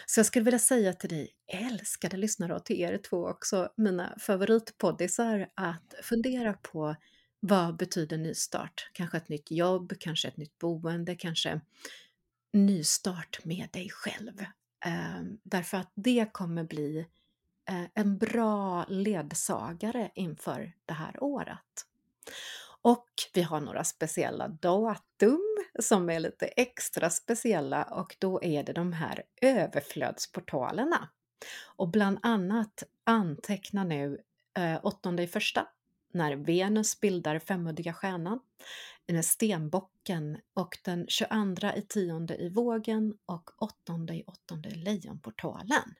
Så jag skulle vilja säga till dig, älskade lyssnare och till er två också, mina favoritpoddisar, att fundera på vad betyder nystart? Kanske ett nytt jobb, kanske ett nytt boende, kanske nystart med dig själv. Ehm, därför att det kommer bli Eh, Eh, en bra ledsagare inför det här året. Och vi har några speciella datum som är lite extra speciella och då är det de här överflödsportalerna. Och bland annat anteckna nu eh, åttonde i första när Venus bildar femuddiga stjärnan, när stenbocken och den 22 i tionde i vågen och åttonde i åttonde i lejonportalen.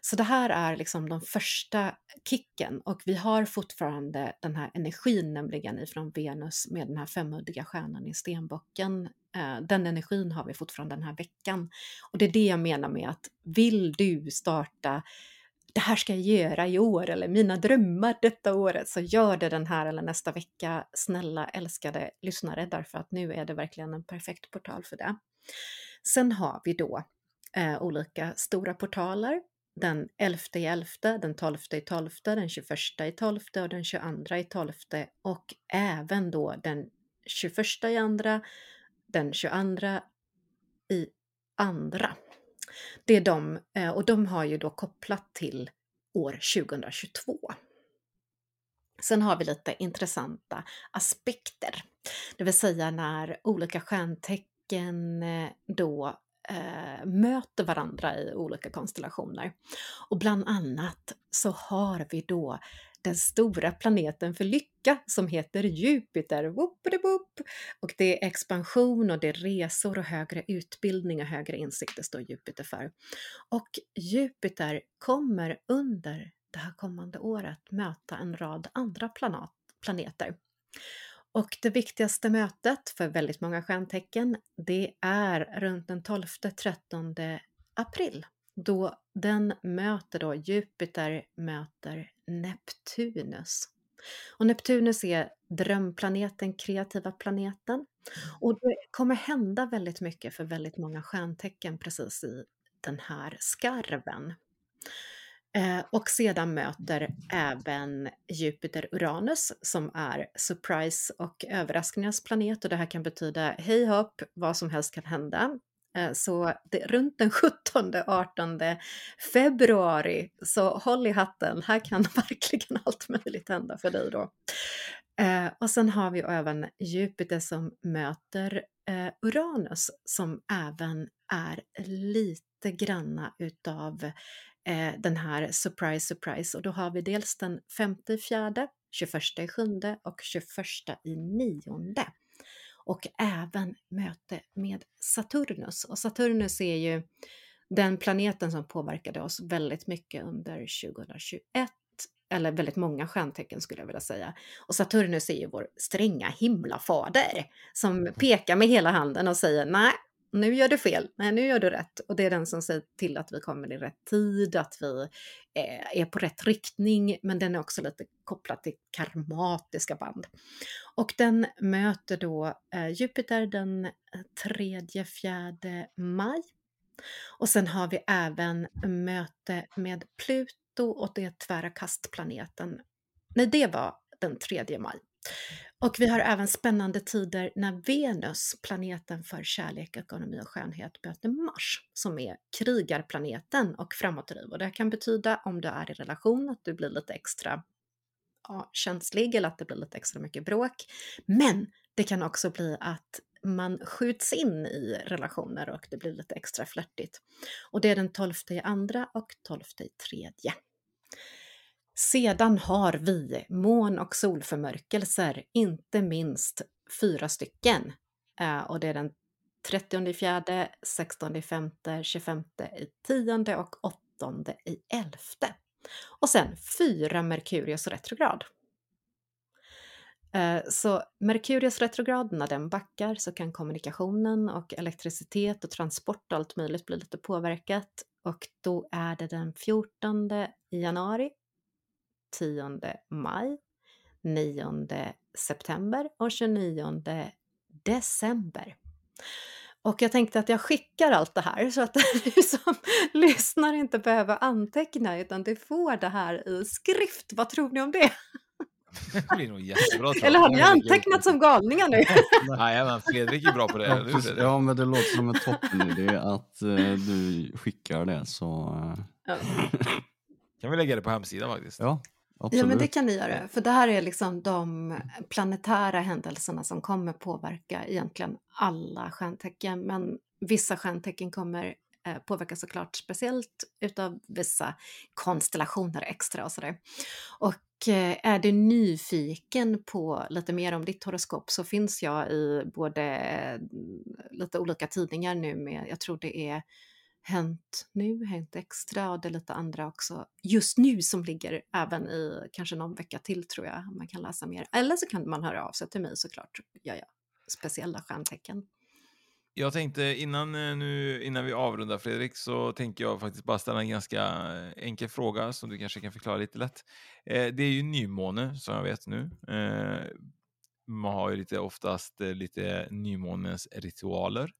Så det här är liksom de första kicken och vi har fortfarande den här energin nämligen ifrån Venus med den här femuddiga stjärnan i stenbocken. Eh, den energin har vi fortfarande den här veckan. Och det är det jag menar med att vill du starta det här ska jag göra i år eller mina drömmar detta året så gör det den här eller nästa vecka snälla älskade lyssnare därför att nu är det verkligen en perfekt portal för det. Sen har vi då eh, olika stora portaler den 11 i 11, den 12 i 12, den 21 i 12 och den 22 i 12 och även då den 21 i andra, den 22 i andra. Det är de, eh, och de har ju då kopplat till år 2022. Sen har vi lite intressanta aspekter, det vill säga när olika stjärntecken eh, då eh, möter varandra i olika konstellationer. Och bland annat så har vi då den stora planeten för lycka som heter Jupiter. Woop och det är expansion och det är resor och högre utbildning och högre insikter står Jupiter för. Och Jupiter kommer under det här kommande året möta en rad andra planeter. Och det viktigaste mötet för väldigt många stjärntecken, det är runt den 12-13 april då den möter då Jupiter möter Neptunus. Och Neptunus är drömplaneten, kreativa planeten. Och det kommer hända väldigt mycket för väldigt många stjärntecken precis i den här skarven. Eh, och sedan möter även Jupiter-Uranus som är surprise och överraskningens planet och det här kan betyda hej hopp, vad som helst kan hända. Eh, så det, runt den 17-18 februari, så håll i hatten, här kan <laughs> verkligen allt möjligt hända för dig då. Eh, och sen har vi även Jupiter som möter eh, Uranus som även är lite granna utav eh, den här surprise surprise och då har vi dels den 5 i fjärde, 21 i sjunde och 21 i nionde. Och även möte med Saturnus. Och Saturnus är ju den planeten som påverkade oss väldigt mycket under 2021 eller väldigt många stjärntecken skulle jag vilja säga. Och Saturnus är ju vår stränga himlafader som pekar med hela handen och säger nej, nu gör du fel, nej nu gör du rätt. Och det är den som säger till att vi kommer i rätt tid, att vi eh, är på rätt riktning, men den är också lite kopplad till karmatiska band. Och den möter då eh, Jupiter den eh, 3-4 maj. Och sen har vi även möte med Pluto och det är tvära kastplaneten. Nej, det var den 3 maj. Och vi har även spännande tider när Venus, planeten för kärlek, ekonomi och skönhet, möter Mars som är krigarplaneten och framåtdriv. Och det kan betyda om du är i relation att du blir lite extra ja, känslig eller att det blir lite extra mycket bråk. Men det kan också bli att man skjuts in i relationer och det blir lite extra flörtigt. Och det är den 12 i andra och 12 i tredje. Sedan har vi mån och solförmörkelser, inte minst fyra stycken. Eh, och det är den 30 fjärde, 16 femte, 25 i tionde och 8 i elfte. Och sen fyra Merkurius retrograd. Eh, så Merkurius retrograd, när den backar så kan kommunikationen och elektricitet och transport och allt möjligt bli lite påverkat. Och då är det den 14 januari 10 maj, 9 september och 29 december. Och jag tänkte att jag skickar allt det här så att <laughs> du som lyssnar inte behöver anteckna utan du får det här i skrift. Vad tror ni om det? <laughs> Det blir nog jättebra. <laughs> Eller har ni antecknat som galningar nu? Nej, men Fredrik är bra på det. Ja, ja men det låter som en toppenidé att eh, du skickar det så... eh, Ja. Kan vi lägga det på hemsidan faktiskt? ja, absolut. Ja, men det kan ni göra. För det här är liksom de planetära händelserna som kommer påverka egentligen alla stjärntecken. Men vissa stjärntecken kommer eh, påverkas såklart speciellt utav vissa konstellationer extra och sådär. Och eh, är du nyfiken på lite mer om ditt horoskop så finns jag i både eh, lite olika tidningar nu med, jag tror det är Hänt nu, Hänt Extra och det är lite andra också just nu som ligger även i kanske någon vecka till tror jag man kan läsa mer. Eller så kan man höra av sig till mig såklart, gör jag speciella stjärntecken. Jag tänkte innan, eh, nu, innan vi avrundar Fredrik så tänker jag faktiskt bara ställa en ganska eh, enkel fråga som du kanske kan förklara lite lätt. Eh, det är ju nymåne som jag vet nu. Eh, man har ju lite oftast eh, lite nymånens ritualer.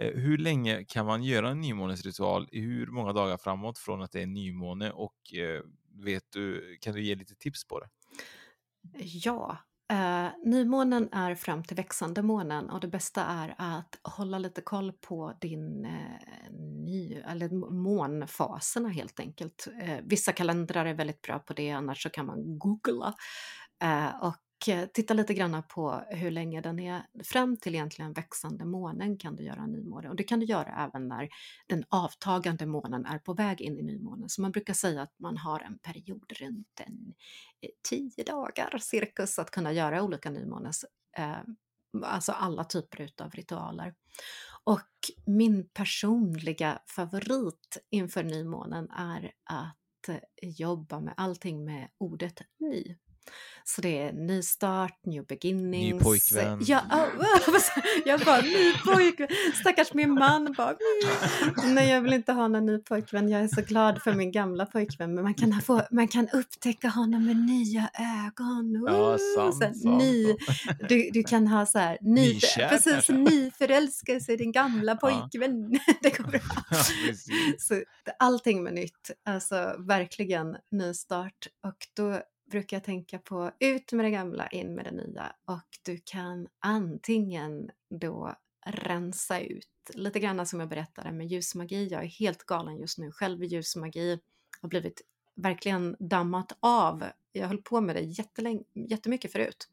Eh, hur länge kan man göra en nymånesritual? Hur många dagar framåt från att det är nymåne? Och eh, vet du, kan du ge lite tips på det? Ja, eh, nymånen är fram till växande månen och det bästa är att hålla lite koll på din eh, ny, eller månfaserna helt enkelt. Eh, vissa kalendrar är väldigt bra på det, annars så kan man googla. Eh, och Eh, titta lite grann på hur länge den är fram till egentligen växande månen kan du göra nymåne och det kan du göra även när den avtagande månen är på väg in i nymånen. Så man brukar säga att man har en period runt en eh, tio dagar cirkus att kunna göra olika nymånes, eh, alltså alla typer utav ritualer. Och min personliga favorit inför nymånen är att eh, jobba med allting med ordet ny. Så det är nystart, new beginnings. Ny pojkvän. Ja, <laughs> jag bara, ny pojkvän. Stackars min man bara, nej jag vill inte ha någon ny pojkvän. Jag är så glad för min gamla pojkvän. Men man kan, få, man kan upptäcka honom med nya ögon. Ja, sant, så här, sant. ny, du, du kan ha så här, ny, Nykär precis, kanske. i din gamla Ja. pojkvän. <laughs> Det går bra. Ja. Så allting med nytt, alltså verkligen nystart. Och då brukar jag tänka på ut med det gamla, in med det nya. Och du kan antingen då rensa ut, lite grann som jag berättade med ljusmagi. Jag är helt galen just nu själv i ljusmagi. Har blivit verkligen dammat av jag höll på med det jättelänge, jättemycket förut.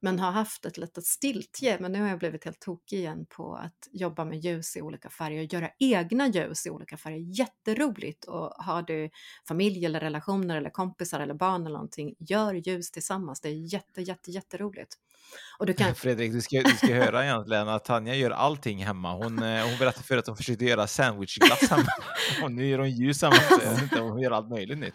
Men har haft ett litet stiltje, men nu har jag blivit helt tokig igen på att jobba med ljus i olika färger och göra egna ljus i olika färger. Jätteroligt! Och har du familj eller relationer eller kompisar eller barn eller någonting, gör ljus tillsammans. Det är jätte, jätte, jätteroligt. Och du kan... <laughs> Fredrik, du ska, du ska höra egentligen att Tanja gör allting hemma. Hon, eh, hon berättade för att hon försökte göra sandwichglass hemma. <laughs> Och nu gör hon ljus hemma. så Hon gör allt möjligt nytt.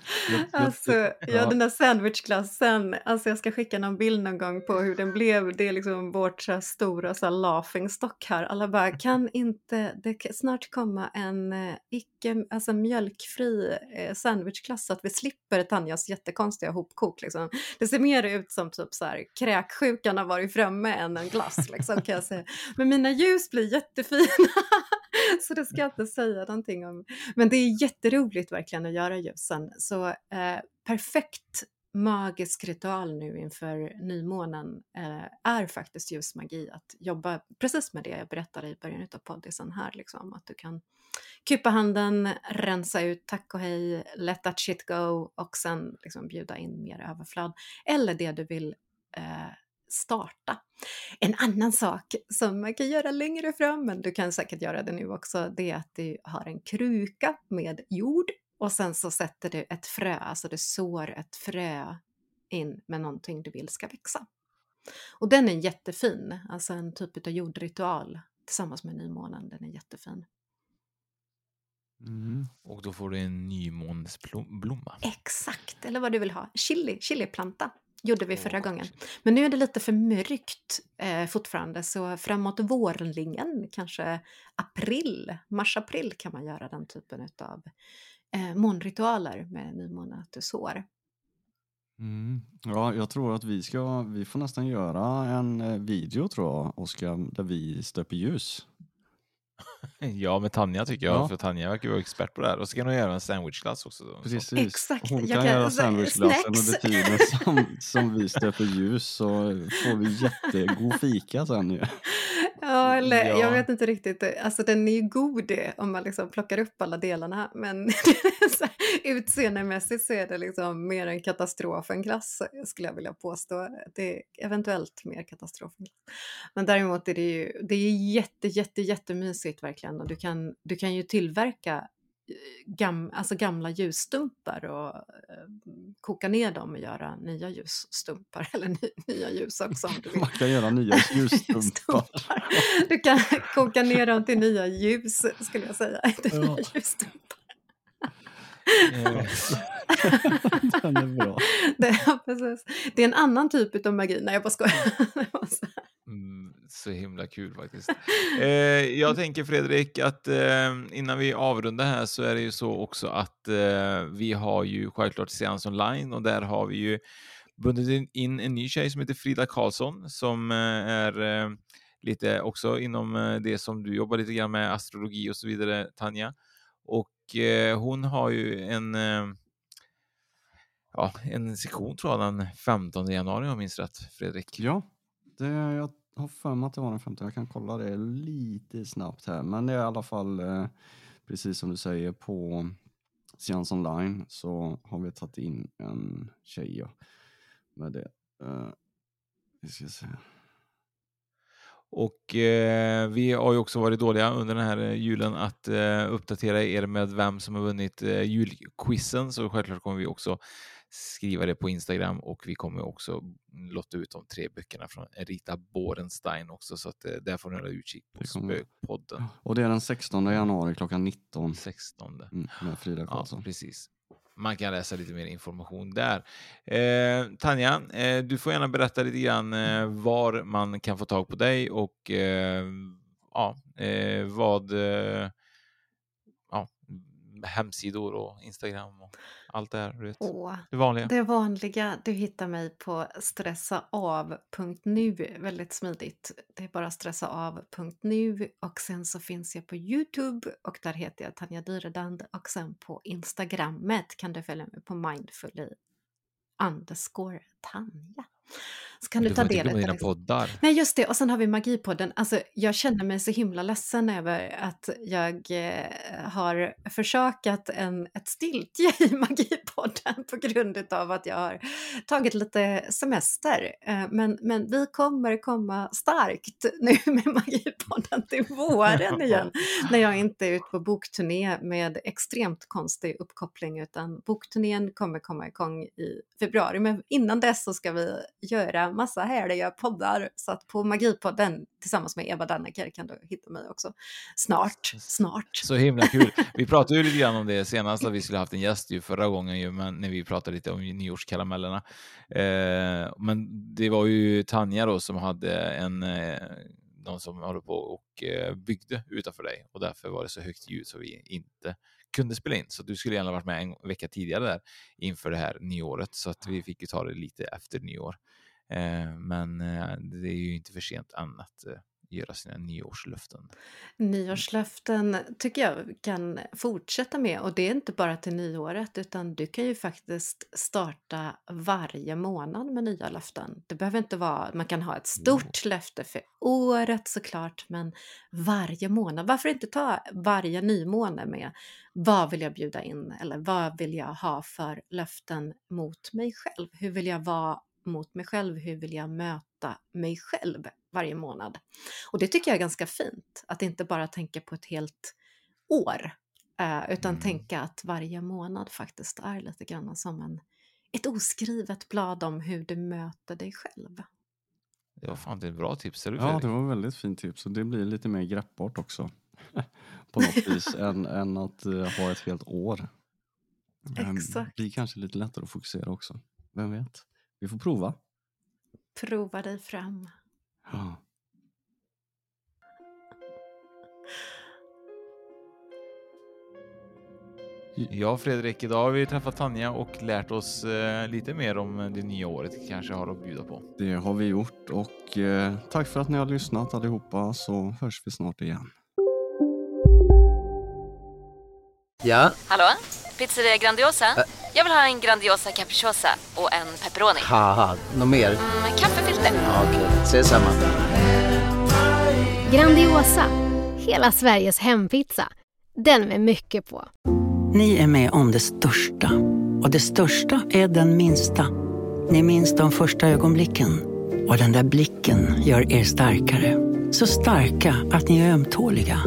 Alltså, ja, den där sandwichglassen, alltså jag ska skicka någon bild någon gång på hur den blev. Det är liksom vårt så här, stora så här, laughing stock här. Alla bara, <laughs> kan inte det snart komma en eh, icke, alltså mjölkfri eh, sandwichglass så att vi slipper Tanjas jättekonstiga hopkok liksom. Det ser mer ut som typ så här kräksjukan har varit framme än en glass liksom kan jag säga. Men mina ljus blir jättefina. <laughs> så det ska jag inte säga någonting om. Men det är jätteroligt verkligen att göra ljusen. Så eh, perfekt magisk ritual nu inför nymånen eh, är faktiskt ljusmagi. Att jobba precis med det jag berättade i början av poddisen här, liksom, att du kan kupa handen, rensa ut tack och hej, let that shit go och sen liksom bjuda in mer överflöd. Eller det du vill eh, starta. En annan sak som man kan göra längre fram, men du kan säkert göra det nu också, det är att du har en kruka med jord och sen så sätter du ett frö, alltså du sår ett frö in med någonting du vill ska växa. Och den är jättefin, alltså en typ av jordritual tillsammans med nymånen, den är jättefin. Mm. Och då får du en nymånsblomma. Exakt, eller vad du vill ha. Chili, chiliplanta gjorde vi förra gången. Men nu är det lite för mörkt eh, fortfarande så framåt vårlingen, kanske april, mars-april kan man göra den typen av eh, månritualer med nymåne, att du sår. Mm. Ja, jag tror att vi ska, vi får nästan göra en eh, video tror jag, Oskar, där vi stöper ljus. <laughs> Ja, med Tanja tycker jag, ja. för Tanja verkar vara expert på det här. Och så kan hon göra en sandwichglass också. Då. Precis. Exakt. Hon kan, kan göra sandwichglassen under tiden som, som vi stöper <laughs> ljus så får vi jättegod fika sen ju. Ja, eller ja. jag vet inte riktigt. Alltså den är ju god om man liksom plockar upp alla delarna. Men <laughs> utseendemässigt så är det liksom mer en katastrof än glass skulle jag vilja påstå. Det är eventuellt mer katastrof än glass. Men däremot är det ju det är jätte, jätte, jättemysigt verkligen. Och du kan, du kan ju tillverka gam, alltså gamla ljusstumpar och eh, koka ner dem och göra nya ljusstumpar <laughs> eller ny, nya ljus också om du vill. Man kan göra nya <laughs> ljusstumpar. du kan koka ner dem till nya ljus skulle jag säga, <laughs> ja. nya ljusstumpar. Den är bra. Det, ja, precis. det är en annan typ av magi. Nej, jag bara skojar. <laughs> Mm, så himla kul faktiskt. Eh, jag tänker Fredrik att eh, innan vi avrundar här så är det ju så också att eh, vi har ju självklart seans online och där har vi ju bundit in en ny tjej som heter Frida Karlsson som eh, är eh, lite också inom eh, det som du jobbar lite grann med, astrologi och så vidare, Tanja. Och eh, hon har ju en eh, ja, en sektion tror jag den 15 januari om jag minns rätt, Fredrik. Ja, det, jag har för mig att det var den 15. Jag kan kolla det lite snabbt här. Men det är i alla fall eh, precis som du säger på Seans online så har vi tagit in en tjej ja, med det. Eh, vi ska se. Och eh, vi har ju också varit dåliga under den här eh, julen att eh, uppdatera er med vem som har vunnit eh, julquizen, så självklart kommer vi också skriva det på Instagram och vi kommer också lotta ut de tre böckerna från Rita Borenstein också så att eh, där får ni hålla utkik på Spökpodden. Och det är den 16 januari klockan 19. 16. Mm, med Frida Karlsson. Ja, precis. Man kan läsa lite mer information där. Eh, Tanja, eh, du får gärna berätta lite grann eh, var man kan få tag på dig och eh, ja, eh, vad eh, hemsidor och Instagram och allt det här. Vet. Åh, det vanliga. Det vanliga. Du hittar mig på stressaav.nu. Väldigt smidigt. Det är bara stressaav.nu och sen så finns jag på Youtube och där heter jag Tanja Dyredand och sen på Instagrammet kan du följa mig på mindfully underscore Tanja. Så kan du, Du ta del av det. poddar. Nej, just det. Och sen har vi Magipodden. Alltså, jag känner mig så himla ledsen över att jag eh, har försakat en, ett stiltje i Magipodden på grund av att jag har tagit lite semester. Eh, men, men vi kommer komma starkt nu <laughs> med Magipodden till våren igen. när jag inte är ute på bokturné med extremt konstig uppkoppling utan bokturnén kommer komma igång i februari. Men innan dess så ska vi göra massa härliga poddar så att på Magipodden tillsammans med Eva Danneker kan du hitta mig också snart, snart. Så himla kul. Vi <laughs> pratade ju lite grann om det senast, att vi skulle haft en gäst ju förra gången ju, men när vi pratade lite om nyårskaramellerna. Eh, men det var ju Tanja då som hade en eh, någon som håller på och eh, byggde utanför dig och därför var det så högt ljud så vi inte kunde spela in. Så du skulle gärna varit med en vecka tidigare där inför det här nyåret så att vi fick ju ta det lite efter nyår. Eh, men eh, det är ju inte för sent än att eh, göra sina nyårslöften. Nyårslöften tycker jag kan fortsätta med och det är inte bara till nyåret utan du kan ju faktiskt starta varje månad med nya löften. Det behöver inte vara, man kan ha ett stort löfte för året såklart men varje månad. Varför inte ta varje nymåne med vad vill jag bjuda in eller vad vill jag ha för löften mot mig själv? Hur vill jag vara mot mig själv? Hur vill jag möta mig själv varje månad? Och det tycker jag är ganska fint, att inte bara tänka på ett helt år, eh, utan tänka att varje månad faktiskt är lite grann som en, ett oskrivet blad om hur du möter dig själv. Det var fan det är ett bra tips. Är du Ja, det var väldigt fint tips och det blir lite mer greppbart också. <laughs> på något vis <laughs> än, än att eh, ha ett helt år. Exakt. Det blir kanske lite lättare att fokusera också. Vem vet? Vi får prova. Prova dig fram. Ja. Ja, Fredrik, idag har vi träffat Tanja och lärt oss eh, lite mer om det nya året kanske har att bjuda på. Det har vi gjort och eh, tack för att ni har lyssnat allihopa så hörs vi snart igen. Ja, Hallå? Pizzeria Grandiosa? Jag vill ha en Grandiosa capriciosa och en pepperoni. haha, något mer? Med kaffefilter. Ja, Okej, ses samma. Grandiosa, hela Sveriges hempizza. Den med mycket på. Ni är med om det största. Och det största är den minsta. Ni minns de första ögonblicken. Och den där blicken gör er starkare. Så starka att ni är ömtåliga.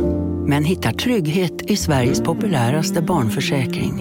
Men hittar trygghet i Sveriges populäraste barnförsäkring.